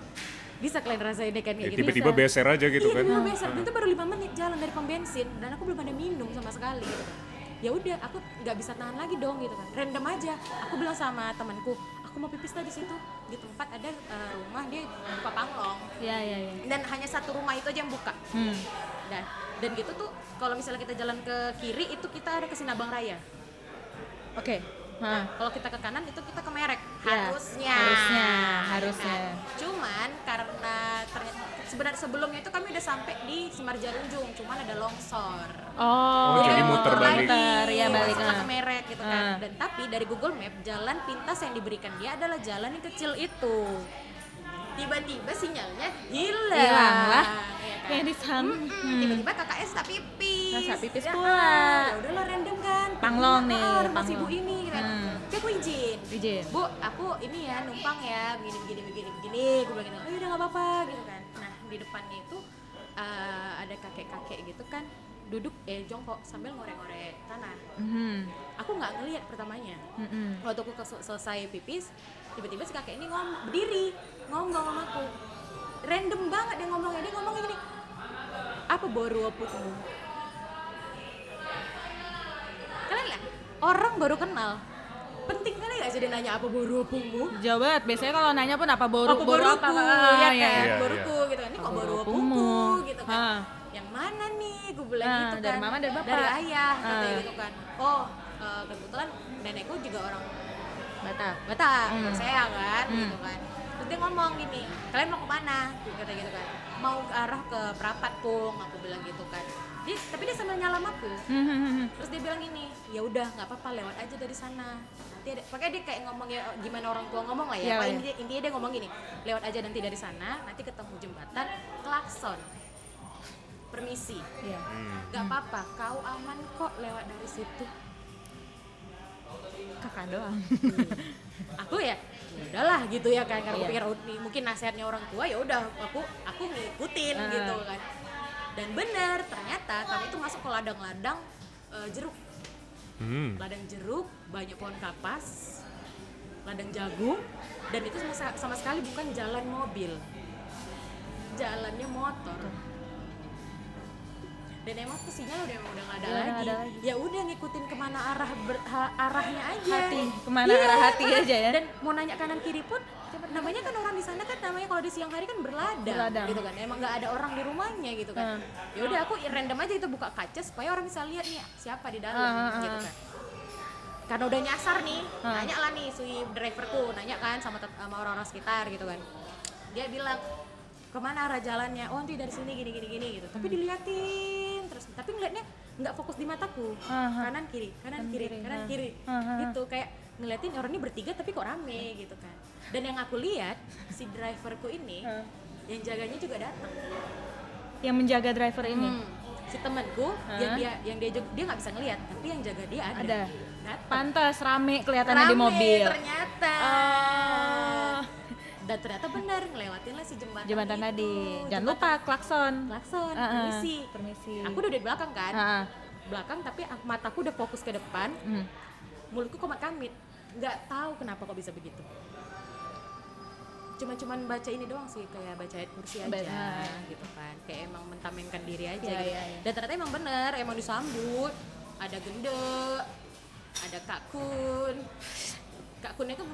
Bisa kalian rasain deh kan Ya, kayak gitu. tiba-tiba Bisa. beser aja gitu iya, kan. tiba-tiba beser. Dan itu baru lima menit jalan dari pom bensin dan aku belum ada minum sama sekali gitu kan. Ya udah, aku nggak bisa tahan lagi dong gitu kan. Random aja. Aku bilang sama temanku, aku mau pipis tadi situ di tempat ada eh, rumah dia buka panglong Iya, iya, iya. dan hanya satu rumah itu aja yang buka Hmm. dan dan gitu tuh kalau misalnya kita jalan ke kiri itu kita ada ke Sinabang Raya Oke. nah Hah. kalau kita ke kanan itu kita ke merek Ya, harusnya harusnya, Ya harusnya. kan? cuman karena ternyata sebenarnya sebelumnya itu kami udah sampai di Semar Jarunjung cuman ada longsor Oh, Oh, jadi kami muter balik. Muter, ya balik. ke merek gitu kan dan tapi dari Google Map jalan pintas yang diberikan dia adalah jalan yang kecil itu tiba-tiba sinyalnya hilang Hilang lah. ya kan? Kayak di sana. Hmm, tiba-tiba kakaknya tak pipis Nah, tak pipis Ya pula. kan? ya udahlah random Panglong Ah, nih, rumah si panglong. ibu ini gitu kan Hmm. Oke, aku izin Izin. bu aku ini ya numpang ya begini begini begini begini gue bilang gitu oh udah nggak apa-apa gitu kan nah di depannya itu eh, ada kakek-kakek gitu kan duduk eh jongkok sambil ngorek-ngorek tanah Mhm. aku nggak ngelihat pertamanya Mhm. waktu aku kes- selesai pipis tiba-tiba si kakek ini ngom berdiri ngomong sama aku random banget dia ngomongnya dia ngomongnya gini apa baru opukmu kalian lihat orang baru kenal penting kali gak sih dia nanya apa baru opungmu Jauh banget. Biasanya kalau nanya pun apa boru, apa boru apa? ya kan iya. Iya, gitu kan ini kok baru opungku gitu kan Ah. yang mana nih gue bilang Ah, gitu kan dari mama, dari bapak? dari ayah katanya Ah. gitu kan oh eh, kebetulan nenekku juga orang Batak. Batak, Hmm. saya kan, Hmm. gitu kan. Terus dia ngomong gini, kalian mau ke mana? Kata gitu kan. Mau ke arah ke Perapat Pung, aku bilang gitu kan. Dia, tapi dia sambil nyalam aku. Mhm. Terus dia bilang gini, ya udah nggak apa-apa lewat aja dari sana. Nanti ada, pakai dia kayak ngomong ya gimana orang tua ngomong lah ya. Iya, Pak, iya. intinya, intinya dia ngomong gini, lewat aja nanti dari sana, nanti ketemu jembatan, klakson. Permisi. Iya. Hmm. Gak apa-apa, kau aman kok lewat dari situ. Kakak doang. aku ya ya udahlah gitu ya kan karena aku Iya. pikir mungkin nasihatnya orang tua ya udah aku aku ngikutin Ah. gitu kan dan benar ternyata kami itu masuk ke ladang-ladang eh, jeruk Hmm. ladang jeruk banyak pohon kapas ladang jagung dan itu sama, sama sekali bukan jalan mobil jalannya motor dan emang tuh sinyal udah udah nggak ada, Udah nggak lagi. ada lagi. ya udah ngikutin ke mana arah ber- ha- arahnya aja Hati, ke mana Iya, arah hati aja ya. dan mau nanya kanan kiri pun namanya kan orang di sana kan namanya kalau di siang hari kan berladang, Berladang. gitu kan. Emang nggak ada orang di rumahnya gitu kan. Hmm. ya udah aku random aja itu buka kaca supaya orang bisa lihat nih siapa di dalam Ah, ah, gitu kan. Karena udah nyasar nih Ah. nanya lah nih si driverku nanya kan sama sama orang-orang sekitar gitu kan. Dia bilang ke mana arah jalannya? Oh nanti dari sini gini gini gini gitu. Tapi diliatin terus. Tapi ngeliatnya nggak fokus di mataku. Aha. kanan kiri kanan kiri kanan kiri. Aha. gitu kayak ngeliatin orang ini bertiga tapi kok rame gitu kan dan yang aku lihat si driverku ini Ah. yang jaganya juga datang Yang menjaga driver ini. Hmm. si temanku Hah? yang dia yang dia juga- dia nggak bisa ngeliat tapi yang jaga dia ada, Ada. Pantas rame kelihatannya di Rame mobil. ternyata Oh. dan ternyata benar ngelewatin lah si jembatan Jembatan itu. tadi. Jangan Jembatan lupa klakson. klakson Ah, ah. permisi Permisi. aku udah di belakang kan Ah, ah. belakang tapi aku- mataku udah fokus ke depan Hmm. mulutku komat kamit nggak tahu kenapa kok bisa begitu cuma-cuman baca ini doang sih kayak baca ayat kursi aja Ba- gitu kan kayak emang mentamenkan diri aja Iya, gitu iya, iya. dan ternyata emang bener emang disambut ada gende ada kakun kakunnya tuh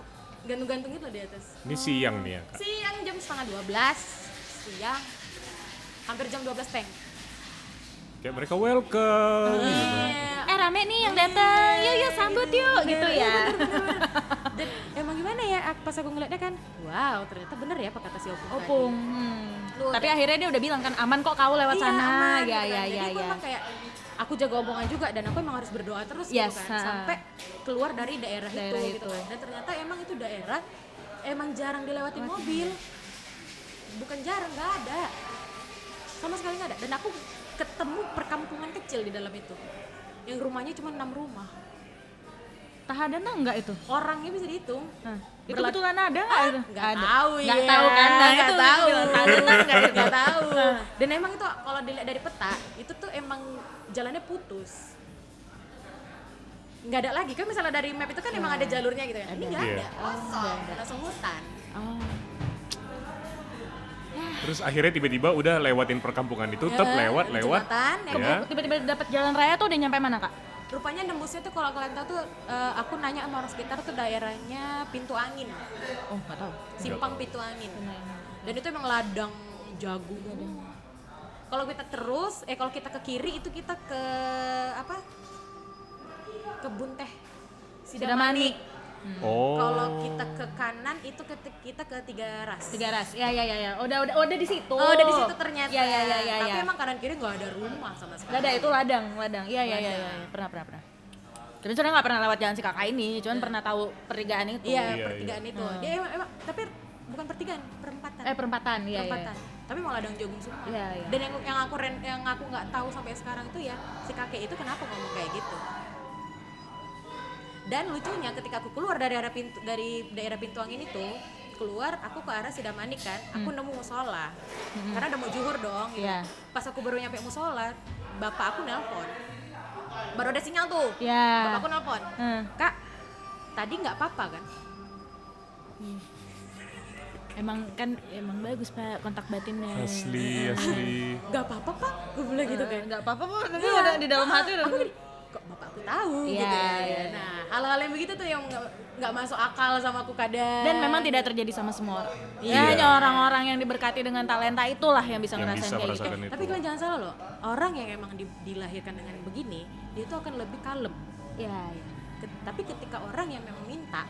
gantung-gantung gitu loh di atas Ini siang nih ya kak. siang jam setengah 12 siang hampir jam 12 teng Kayak mereka welcome. gitu. Iya. Eh rame nih yang datang. Yuk yuk sambut yuk gitu ya. Dan emang gimana ya pas aku ngeliatnya kan wow ternyata bener ya apa kata si opung tadi. Opung. Hmm. Lu Tapi udah- akhirnya dia udah bilang kan aman kok kau lewat Iya, sana. aman, ya gitu ya kan. ya Jadi aku ya. emang kayak aku jaga omongan juga dan aku emang harus berdoa terus Yes, gitu kan ha. sampai keluar dari daerah, Daerah itu, gitu itu. kan dan ternyata emang itu daerah emang jarang dilewati mobil bukan jarang nggak ada sama sekali nggak ada dan aku ketemu perkampungan kecil di dalam itu yang rumahnya cuma enam rumah Tahadana enggak itu? orangnya bisa dihitung Hah. Itu kebetulan ada nggak itu? nggak Ada. tahu ya tahu kan? Nah, nggak itu tahu Tahadana enggak itu? nggak tahu dan emang itu kalau dilihat dari peta itu tuh emang jalannya putus nggak ada lagi kan misalnya dari map itu kan emang ada jalurnya gitu ya ini nggak Iya. ada kosong langsung hutan Oh. Terus akhirnya tiba-tiba udah lewatin perkampungan itu, tetap Ya, lewat, lewat. jembatan, ya Ya. Tiba-tiba dapat jalan raya tuh udah nyampe mana, Kak? Rupanya nembusnya tuh kalau kalian tahu tuh eh, aku nanya sama orang sekitar tuh daerahnya pintu angin. Oh, enggak tahu. simpang pintu angin. Dan itu emang ladang jagung kalau kita terus eh kalau kita ke kiri itu kita ke apa? Kebun teh. Sidamanik. sidamanik Oh. kalau kita ke kanan itu ke kita ke tiga ras Tiga ras. Ya ya ya ya. Udah udah udah di situ. oh udah di situ ternyata Ya ya ya ya. tapi ya. emang kanan kiri nggak ada rumah sama sekali Gak ada itu ladang, ladang. Iya iya iya Ladang. ya. pernah pernah pernah. Tapi sebenarnya nggak pernah lewat jalan si kakak ini, cuman pernah tahu pertigaan itu. iya Iya, pertigaan itu dia emang, emang- tapi bukan pertigaan perempatan Eh perempatan, iya iya. perempatan tapi mau ladang jagung semua Iya, iya. dan yang yang aku yang aku nggak tahu sampai sekarang itu ya si kakek itu kenapa ngomong kayak gitu dan lucunya ketika aku keluar dari arah pintu dari daerah pintu angin itu keluar aku ke arah Sidamanik kan aku nemu musola karena udah mau juhur dong gitu. Iya. pas aku baru nyampe musola bapak aku nelpon baru ada sinyal tuh Ya. bapak aku nelpon Hmm. kak tadi nggak apa-apa kan Emang kan emang bagus pak kontak batinnya. Asli, asli. nggak apa-apa pak gue bilang gitu kan Enggak apa-apa bu, tapi Iya. udah di dalam hati udah. aku kok bapak aku tahu Iya, gitu ya. iya. nah hal-hal yang begitu tuh yang nggak masuk akal sama aku kadang Dan memang tidak terjadi sama semua orang. Iya. Ya hanya orang-orang yang diberkati dengan talenta itulah yang bisa Yang ngerasain bisa kayak gitu. itu. tapi kalian jangan salah loh orang yang emang di- dilahirkan dengan begini dia tuh akan lebih kalem Iya, iya. Ke- tapi ketika orang yang memang minta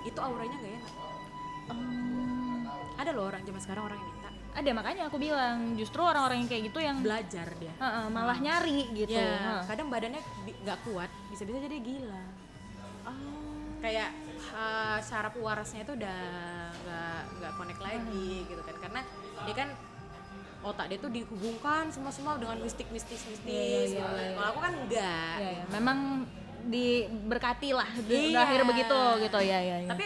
itu auranya nggak enak Hmm, ada loh orang zaman sekarang orang yang minta ada makanya aku bilang justru orang-orang yang kayak gitu yang belajar dia Heeh, malah nyari gitu. ya kadang badannya nggak kuat bisa-bisa jadi gila. Kayak uh, saraf warasnya itu udah nggak nggak connect lagi gitu kan karena dia kan otak dia tuh dihubungkan semua semua dengan mistik mistis mistis Iya, iya, iya, iya. kalau aku kan enggak Iya, iya. memang diberkati lah di Iya. akhir begitu gitu ya ya. ya. tapi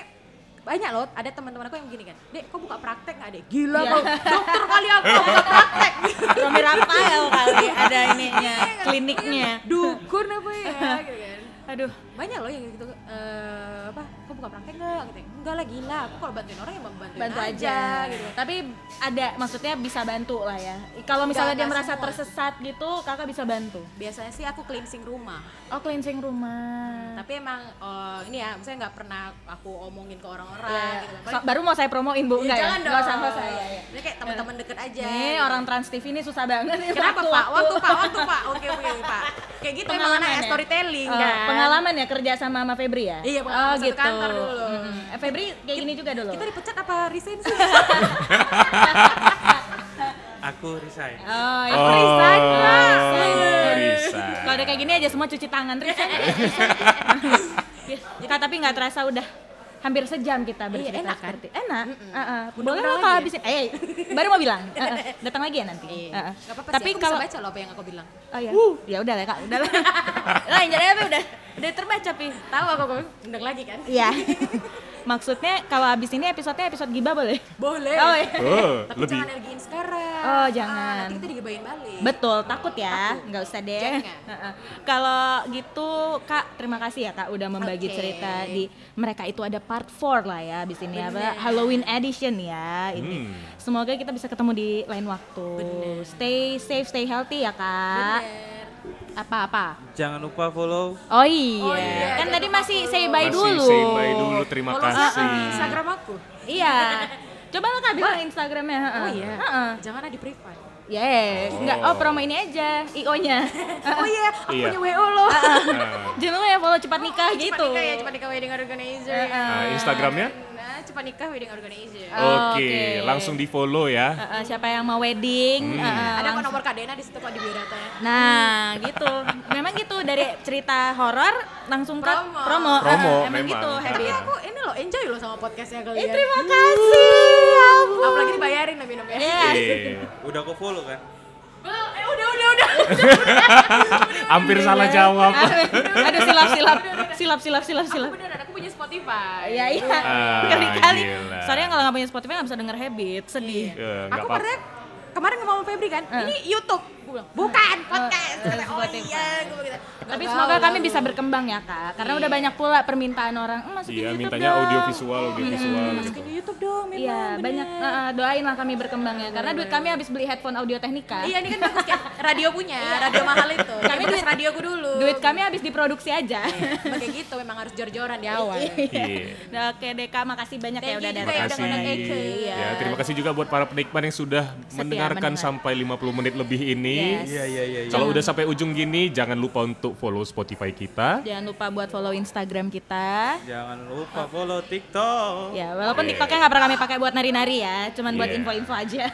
banyak loh ada teman-teman aku yang begini kan dek kok buka praktek nggak dek gila Iya. kok dokter kali aku buka praktek Romi Rafael kali ada ininya kliniknya. dukun apa ya gitu kan Aduh, banyak loh yang gitu eh, apa kok buka praktek nggak? Gitu enggak lah gila aku kalau bantuin orang ya bantuin bantu aja, aja gitu Tapi ada maksudnya bisa bantu lah ya. Kalau misalnya dia merasa semua. tersesat gitu, kakak bisa bantu. biasanya sih aku cleansing rumah Oh cleansing rumah. tapi emang eh, ini ya saya nggak pernah aku omongin ke orang-orang Ya, gitu so- baru mau saya promoin bu, Iya, enggak ya? jangan dong Nggak usah, nggak usah, ya, ya. ini kayak teman-teman deket aja Nih gitu. orang Trans TV ini susah banget nih. kenapa pak waktu pak waktu pak oke oke pak kayak gitu emang Pengalaman anak ya? storytelling Oh, kan Pengalaman ya kerja sama sama Febri ya? Iya, oh, gitu. kantor dulu. Mm-mm. Eh, Febri kayak gini juga dulu. kita dipecat apa resign sih Aku resign. Oh, ya. Oh, resign, Pak. resign. Kalau udah kayak gini aja semua cuci tangan resign. Ya, Kak, tapi nggak terasa udah hampir sejam kita bercerita enak kan? enak. Heeh. Udah Boleh pernah lah lagi kalau ya? habisin. Eh, baru mau bilang. Heeh. Datang lagi ya nanti. Iya. Heeh. Gak apa-apa Tapi sih, aku kalau bisa baca loh apa yang aku bilang Oh ya. Ya udah lah Kak, udah lah. Jadi apa udah udah terbaca pi. tahu aku aku undang lagi kan Iya. Maksudnya kalau habis ini episodenya episode gibah boleh? boleh Oh ya. Oh, tapi lebih jangan energiin sekarang Oh, jangan. Ah, nanti kita digibain balik Betul, takut ya, nggak usah deh. Kalau gitu, Kak, terima kasih ya Kak udah membagi Oke. cerita di mereka itu ada part 4 lah ya di sini apa. Halloween edition ya ini. Hmm. Semoga kita bisa ketemu di lain waktu. Bener. Stay safe, stay healthy ya Kak. Bener. Apa-apa? Jangan lupa follow Oh iya, Oh iya, kan jangan tadi masih follow. say bye Masih dulu. say bye dulu, terima Follow kasih. siapa? Instagram aku Iya. Coba lo Kak bilang Instagramnya. oh iya Heeh. jangan ada di privat Yes, enggak. Oh, promo ini aja, IO-nya. oh iya aku Iya. punya WO loh Jangan lupa ya follow cepat nikah gitu. cepat nikah ya cepat nikah wedding organizer Heeh. nah, Instagramnya? Nah, cepat nikah wedding organizer. Oh, Oke, oke. langsung di follow ya. Eh, eh, siapa yang mau wedding? Hmm. eh, eh, Ada kok nomor Kak Dena di situ kok di biodatanya. Nah, gitu. Memang gitu dari cerita horor langsung ke Promo. promo. Promo, emang memang. gitu Tapi. Aku ini loh enjoy loh sama podcastnya kalian. Eh, terima kasih. ya ampun. Apalagi dibayarin lebih minumnya. Iya. Iya. Udah aku follow kan? Belum, eh udah udah udah. Hampir salah jawab. Aduh silap silap silap silap silap silap. Punya Spotify. Iya iya. Ah, Ngeri kali. gila. Sorry ya kalau nggak punya Spotify nggak bisa denger habit, sedih. Nggak Aku apa-apa. pernah kemarin ngomong sama Febri kan, Eh. ini YouTube. Gue bilang, bukan podcast. Eh, Kata, oh Spotify. iya, gue begitu. Tapi tahu, semoga kami bisa berkembang ya kak, karena udah banyak pula permintaan orang "Eh, masukin Iya, YouTube mintanya dong." audiovisual, audiovisual gitu. Masukin di YouTube dong, memang Iya bener. banyak, eh, doain lah kami berkembang ya, karena duit kami habis beli headphone audio teknika. Iya ini kan bagus kan, radio punya, radio mahal itu. Kami duit- radioku dulu. Duit kami habis diproduksi aja. Kayak gitu, memang harus jor-joran di awal. Iya. Nah, Oke deh kak, makasih banyak ya udah datang. ya Terima ngundang kasih. Iya. Ya, terima kasih juga buat para penikmat yang sudah mendengarkan mendengar. sampai 50 menit lebih ini. Iya iya iya. Kalau udah sampai ujung gini, jangan lupa untuk follow Spotify kita. Jangan lupa buat follow Instagram kita. Jangan lupa follow TikTok. Ya, walaupun Yeah. TikToknya nggak pernah kami pakai buat nari-nari ya, cuman buat Yeah. info-info aja.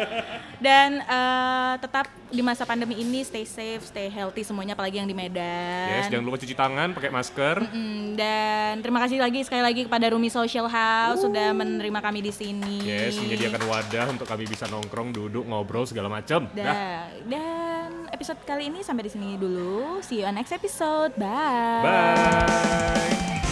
Dan eh, tetap di masa pandemi ini stay safe, stay healthy semuanya, apalagi yang di Medan. Yes, jangan lupa cuci tangan, pakai masker. Mm, dan terima kasih lagi sekali lagi kepada Rumi Social House sudah menerima kami di sini. Yes, menyediakan wadah untuk kami bisa nongkrong, duduk, ngobrol segala macam. Dah. Da- dan episode kali ini sampai di sini dulu. See you on next episode. Bye. Bye.